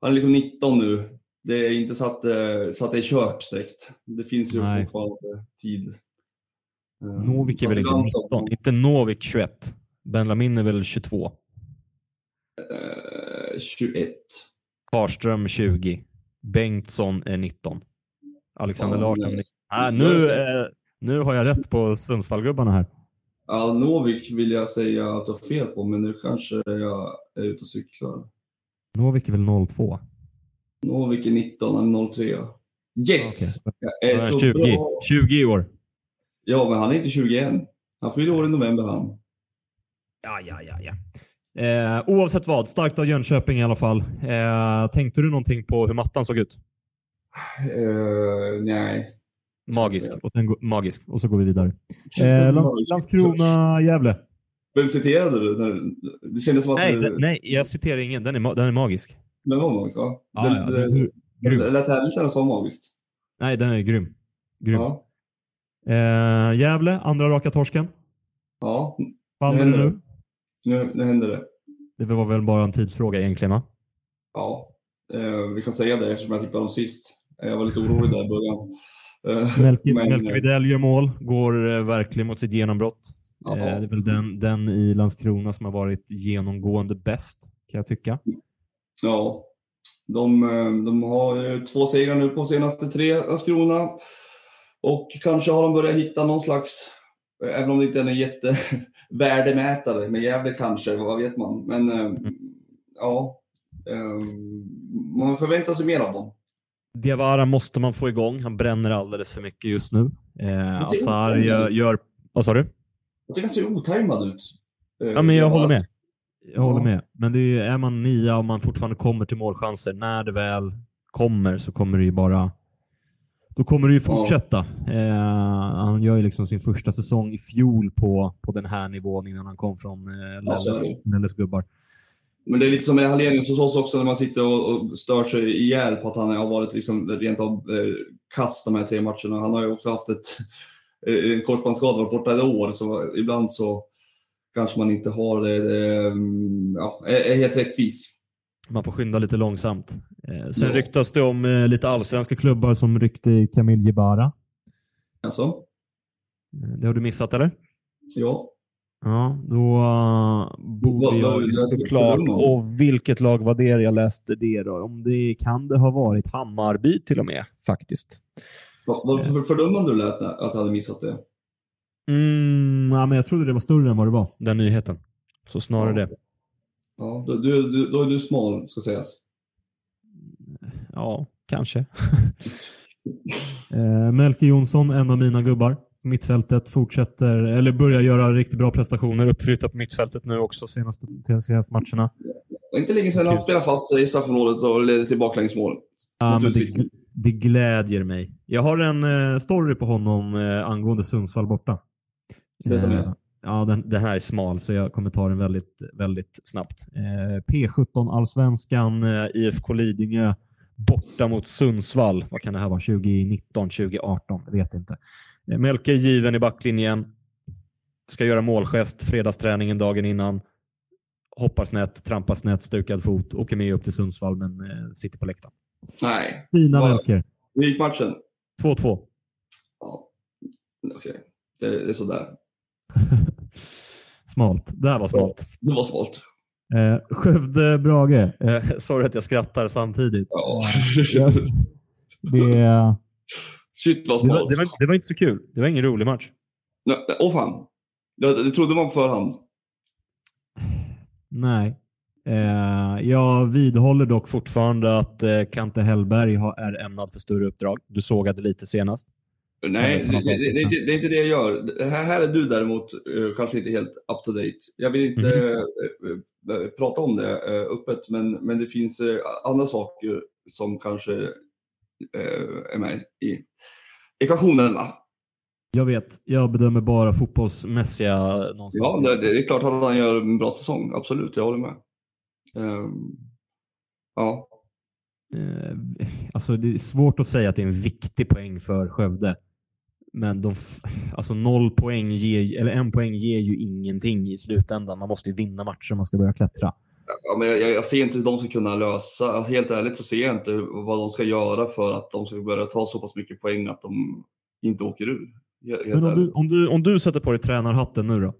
han är liksom 19 nu. Det är inte så att, eh, så att det är kört direkt. Det finns ju Nej. fortfarande tid. Eh, Novik är väl inte ibland så- 19? Inte Novik 21? Benjamin är väl 22? Eh, 21. Karström 20. Bengtsson är 19. Alexander Larsson är nej. 19. Jag nu, eh, nu har jag rätt på Sundsvallgubbarna här. Ja, Novik vill jag säga att jag har fel på, men nu kanske jag är ute och cyklar. Novik är väl 02? Novik är 19, han är 03. Yes! Okej. Jag är så 20, bra. 20 i år. Ja, men han är inte 21. Han fyller år i november han. Ja, ja, ja, ja. Eh, oavsett vad, starkt av Jönköping i alla fall. Eh, tänkte du någonting på hur mattan såg ut? Eh, nej. Magisk. Och, sen, magisk. och så går vi vidare. Eh, Lands- Landskrona-Gävle. Vem citerade du? När, det kändes som att Nej, du... den- nej, jag citerar ingen. Den är, den är magisk. Men var magisk, va? Ja, det, ja, den grym. det lät härligt när du sa magiskt. Nej, den är grym. grym. Ja. Eh, Gävle, andra raka torsken. ja, Faller Nu det händer nu? nu, nu händer det. Det var väl bara en tidsfråga egentligen va? Ja, eh, vi kan säga det eftersom jag tippade dem sist. Jag var lite orolig där i början. Eh, Melke, men, Melke Widell gör mål, går eh, verkligen mot sitt genombrott. ja, Eh, det är väl den, den i Landskrona som har varit genomgående bäst, kan jag tycka. Ja, de, eh, de har ju två segrar nu på senaste tre, Landskrona. Och kanske har de börjat hitta någon slags, eh, även om det inte är en jättevärdemätare, med Gävle kanske, vad vet man. Men eh, ja, eh, man förväntar sig mer av dem. Diawara måste man få igång. Han bränner alldeles för mycket just nu. Eh, Azar gör, gör... Vad sa du? Jag tycker han ser otajmad ut. Eh, Ja, men jag håller med. Jag håller Ja. med. Men det är, är man nia och man fortfarande kommer till målchanser, när det väl kommer så kommer det ju bara... Då kommer det ju Ja. fortsätta. Eh, han gör ju liksom sin första säsong i fjol på, på den här nivån innan han kom från eh, Ja. Lelles gubbar. Men det är lite som med Hallenius hos oss också när man sitter och, och stör sig ihjäl på att han har varit liksom rent av eh, kass de här tre matcherna. Han har ju också haft ett eh, en korsbandsskada, varit borta ett år, så ibland så kanske man inte har eh, ja, är, helt rättvis. Man får skynda lite långsamt. Eh, sen Ja. ryktas det om eh, lite allsvenska klubbar som ryckte i Camille Jebara. Alltså, Eh, det har du missat eller? ja. Ja, då uh, borde jag ju såklart. Och vilket lag var det jag läste det då? Om det kan det ha varit Hammarby till och med faktiskt. Vad vad för fördömande du lät att du hade missat det? Mm, ja, men jag trodde det var större än vad det var, den nyheten. Så snarare Ja. det. Ja, då, du, du, då är du smal, ska sägas. Ja, kanske. eh, Melke Jonsson, en av mina gubbar. Mittfältet fortsätter, eller börjar göra riktigt bra prestationer. Uppflyttat på mittfältet nu också senaste, de senaste matcherna. Det är inte länge sedan han spelade fast sig i straffområdet och ledde till baklängsmål. Ja, men det, det glädjer mig. Jag har en eh, story på honom eh, angående Sundsvall borta. Eh, ja, den, den här är smal så jag kommer ta den väldigt, väldigt snabbt. Eh, P17 Allsvenskan, IFK Lidingö borta mot Sundsvall. Vad kan det här vara? 2019, 2018? Jag vet inte. Eh, Melker given i backlinjen. Ska göra målgest, fredagsträningen dagen innan. Hoppar snett, trampar snett, stukad fot, åker med upp till Sundsvall men eh, sitter på läktaren. Nej. Fina Melker. Hur gick matchen? 2-2. Ja, okej. Det, det är sådär. smalt. Det här var smalt. Det var svalt. Eh, Skövde Brage. Eh, sorry att jag skrattar samtidigt. Ja. Det, Shit vad det, var, det, var, det var inte så kul. Det var ingen rolig match. Nej, Åh fan. Det, det trodde man på förhand. Nej. Eh, jag vidhåller dock fortfarande att eh, Kante Hellberg har, är ämnad för större uppdrag. Du sågade lite senast. Nej, det, det, det, är inte det jag gör. Det Här, här är du däremot eh, kanske inte helt up to date. Jag vill inte eh, eh, prata om det eh, öppet, men, men det finns andra saker som kanske är med i ekvationen. Va? Jag vet, jag bedömer bara fotbollsmässiga någonstans. Ja, det, är klart att han gör en bra säsong. Absolut, jag håller med. Ehm, ja, Eh, alltså det är svårt att säga att det är en viktig poäng för Skövde. Men de, alltså noll poäng ger, eller en poäng ger ju ingenting i slutändan. Man måste ju vinna matcher om man ska börja klättra. Ja, men jag, jag ser inte hur de ska kunna lösa, alltså helt ärligt så ser jag inte vad de ska göra för att de ska börja ta så pass mycket poäng att de inte åker ur. Helt Men om du, om, du, om du sätter på dig tränarhatten nu då?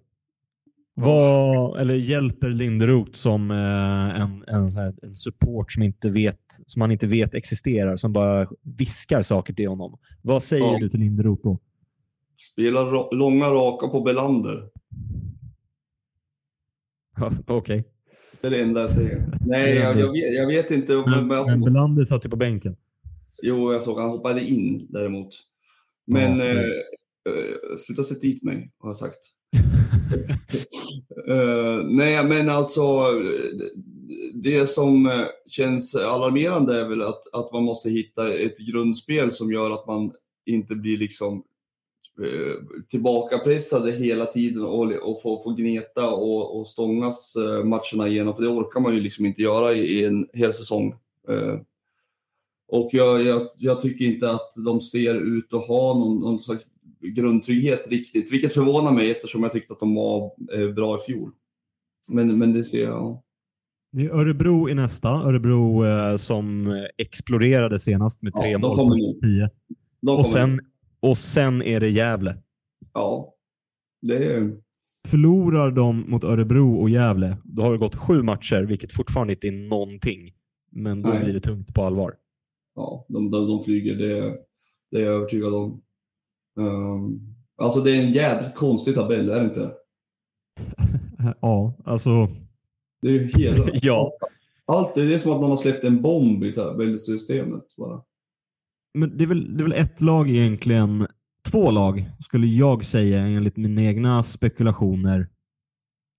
Vad, eller hjälper Linderoth som eh, en, en, en support som, inte vet, som han inte vet existerar, som bara viskar saker till honom. Vad säger Ja. du till Linderoth då? Spela ra- långa raka på Belander. Okej. Det är det enda jag säger. Nej, jag, jag, vet, jag vet inte. Men, Men, men Belander satt ju på bänken. jo, jag såg han hoppade in däremot. Men Ja, eh, eh, sluta sätta dit mig, har jag sagt. Eh, nej, men alltså det- som eh, känns alarmerande är väl att, att man måste hitta ett grundspel som gör att man inte blir liksom tillbakapressade hela tiden och, och får, får gneta och, och stångas eh, matcherna igenom. För det orkar man ju liksom inte göra i, en hel säsong. Eh, och jag, jag, jag tycker inte att de ser ut att ha någon, någon slags grundtrygghet riktigt, vilket förvånar mig eftersom jag tyckte att de var eh, bra i fjol. Men, men det ser jag. Det är Örebro i nästa. Örebro eh, som exploderade senast med Ja, tre de mål kommer första nu. De Och kommer- sen, och sen är det Gävle. Ja, det är... Förlorar de mot Örebro och Gävle, då har det gått sju matcher, vilket fortfarande inte är någonting. Men då Nej. blir det tungt på allvar. Ja, de, de, de flyger, det, det är jag övertygad om. Um, alltså det är en jädrigt konstig tabell, är det inte? Ja, alltså... Det är ju hela... Ja. Allt, det är som att någon har släppt en bomb i tabellsystemet bara. Men det är, väl, det är väl ett lag egentligen, två lag skulle jag säga enligt mina egna spekulationer.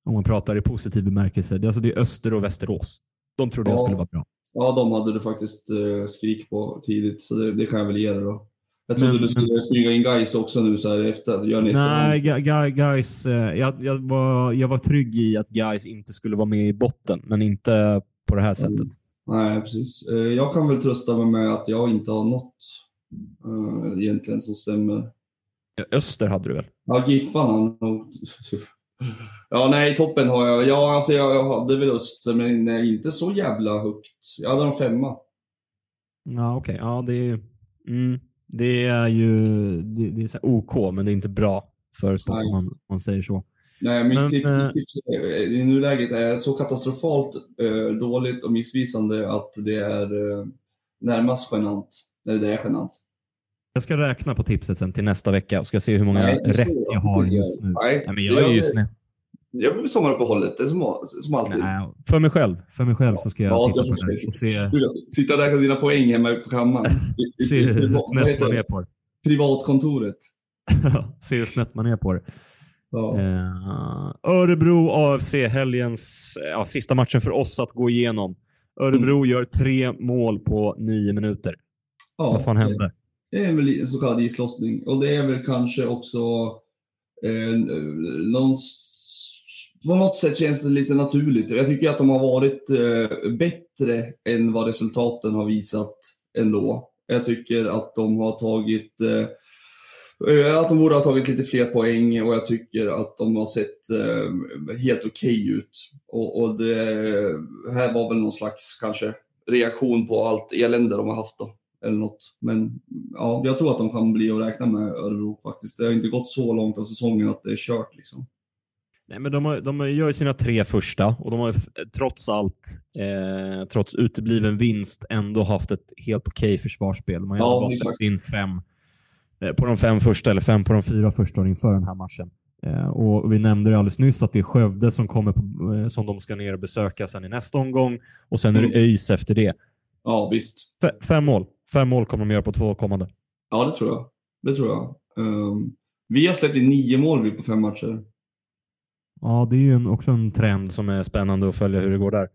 Om man pratar i positiv bemärkelse. Det är, alltså det är Öster och Västerås. De trodde jag Ja. skulle vara bra. Ja, de hade du faktiskt eh, skrik på tidigt, så det, det kan jag väl ge dig då. Jag trodde Men- du skulle smyga in guys också nu så här efter. Gör ni Nej, Ga- guys, eh, jag, jag, var, jag var trygg i att guys inte skulle vara med i botten, men inte på det här sättet. Nej, precis. Eh, jag kan väl trösta mig med att jag inte har något eh, egentligen som stämmer. Öster hade du väl? Ja, nog... Ja, nej, toppen har jag. Ja, alltså jag, jag hade väl Öster, men nej, inte så jävla högt. Jag hade en femma. Ja, okej. Ja, det är, mm, det är ju det, det är OK, men det är inte bra för sport om man, man säger så. Nej, mitt Men, tips, eh, mitt tips är- i nuläget är så katastrofalt eh, dåligt och missvisande att det är eh, närmast genant. Eller det är genant. Jag ska räkna på tipset sen till nästa vecka och ska se hur många Nej, rätt jag har just nu. Nej, Nej, men jag är ju snett. Jag vill sommaruppehållet, det är som, som alltid. Nej, för mig själv. För mig själv så ska jag Ja, titta jag på det och se, Du sitta och räkna dina poäng hemma på kammaren. Se hur snett man är på det. Privatkontoret. se hur snett man är på det. Ja. Eh, Örebro AFC, helgens ja, sista matchen för oss att gå igenom. Örebro Mm. gör tre mål på nio minuter. ja, Vad fan det- hände? Det är väl en så kallad islossning. Och det är väl kanske också eh, någon, på något sätt känns det lite naturligt. Jag tycker att de har varit eh, bättre än vad resultaten har visat ändå. Jag tycker att de har tagit eh, eh, att de borde ha tagit lite fler poäng och jag tycker att de har sett eh, helt okej ut. Och, och det här var väl någon slags kanske reaktion på allt elände de har haft då eller något. Men ja, jag tror att de kan bli att räkna med Örebro faktiskt. Det har inte gått så långt av säsongen att det är kört liksom. Nej, men de, har, de gör ju sina tre första och de har trots allt, eh, trots utebliven vinst, ändå haft ett helt okej försvarsspel. Man har Ja, bara släppt in fem eh, på de fem första, eller fem på de fyra första inför den här matchen. Eh, och Vi nämnde det alldeles nyss att det är Skövde som, kommer på, eh, som de ska ner och besöka sen i nästa omgång och sen är det Mm. ÖIS efter det. Ja, visst. F- fem mål. Fem mål kommer de göra på två kommande. Ja, det tror jag. Det tror jag. Ehm, vi har släppt in nio mål vi på fem matcher. Ja, det är ju en, också en trend som är spännande att följa hur det går där.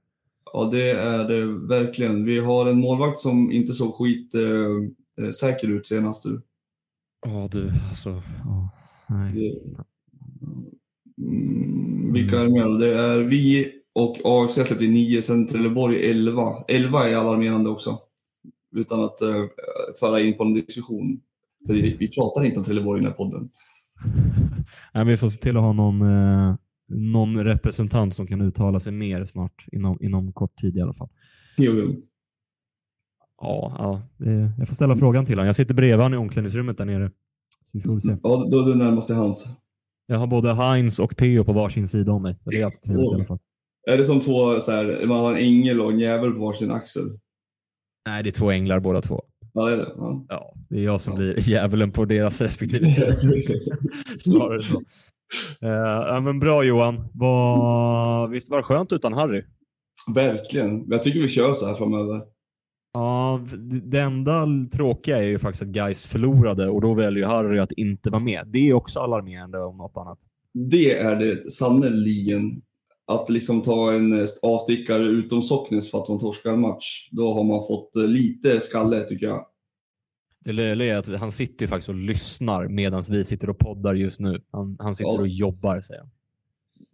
Ja, det är det verkligen. Vi har en målvakt som inte såg skit eh, eh, säker ut senast. Ja, du, alltså. Ja, nej. Det, mm, vilka är det med? Det är vi och AFC har släppt in nio, sen Trelleborg 11. 11 är alarmerande också. Utan att eh, föra in på en diskussion. För vi, vi pratar inte om Trelleborg i den här podden. Nej, vi får se till att ha någon, eh, någon representant som kan uttala sig mer snart, inom, inom kort tid i alla fall. Jo, jo. Ja, ja, jag får ställa frågan till honom. Jag sitter bredvid honom i omklädningsrummet där nere. Så vi får se. Ja, då är du närmast till hans. Jag har både Heinz och Peo på varsin sida om mig. Det är alltid trevligt i alla fall. Är det som två, så här, man har en ängel och en djävul på varsin axel? Nej, det är två änglar båda två. Ja, det är det. Ja. Ja, det är jag som Ja. blir djävulen på deras respektive sida. Snarare så. Ja, men bra Johan. Var... Visst var det skönt utan Harry? Verkligen. Jag tycker vi kör så här framöver. Ja, det- enda tråkiga är ju faktiskt att guys förlorade och då väljer ju Harry att inte vara med. Det är också alarmerande om något annat. Det är det sannerligen. Att liksom ta en eh, avstickare utom Socknes för att man torskar en match. Då har man fått eh, lite skalle tycker jag. Det löjliga är att han sitter ju faktiskt och lyssnar medan vi sitter och poddar just nu. Han, han sitter Ja. och jobbar, säger han.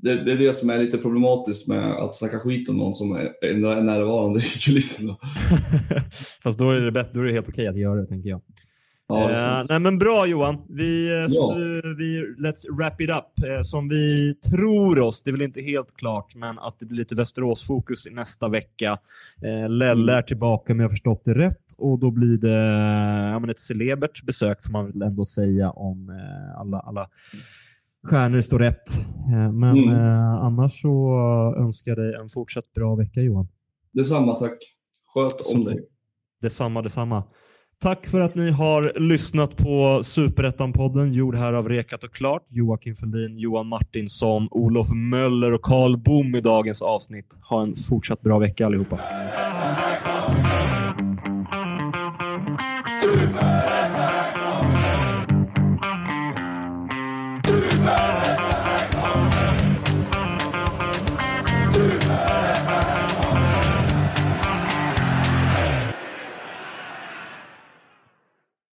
Det, det är det som är lite problematiskt med att snacka skit om någon som är, är närvarande i kulisserna. Fast då är det, bättre, då är det helt okej att göra det, tänker jag. Ja, Eh, nej men bra Johan. Vi, eh, Ja. vi, let's wrap it up. Eh, som vi tror oss, det är väl inte helt klart, men att det blir lite Västerås-fokus i nästa vecka. Eh, Lelle är tillbaka om jag har förstått det rätt och då blir det ja, men ett celebert besök får man väl ändå säga om eh, alla, alla stjärnor står rätt. Eh, men Mm. eh, annars så önskar jag dig en fortsatt bra vecka Johan. Detsamma tack. Sköt om Så- dig. Detsamma, detsamma. Tack för att ni har lyssnat på Superettan-podden gjord här av Rekat och Klart. Joakim Fälldin, Johan Martinsson, Olof Möller och Karl Bom i dagens avsnitt. Ha en fortsatt bra vecka allihopa.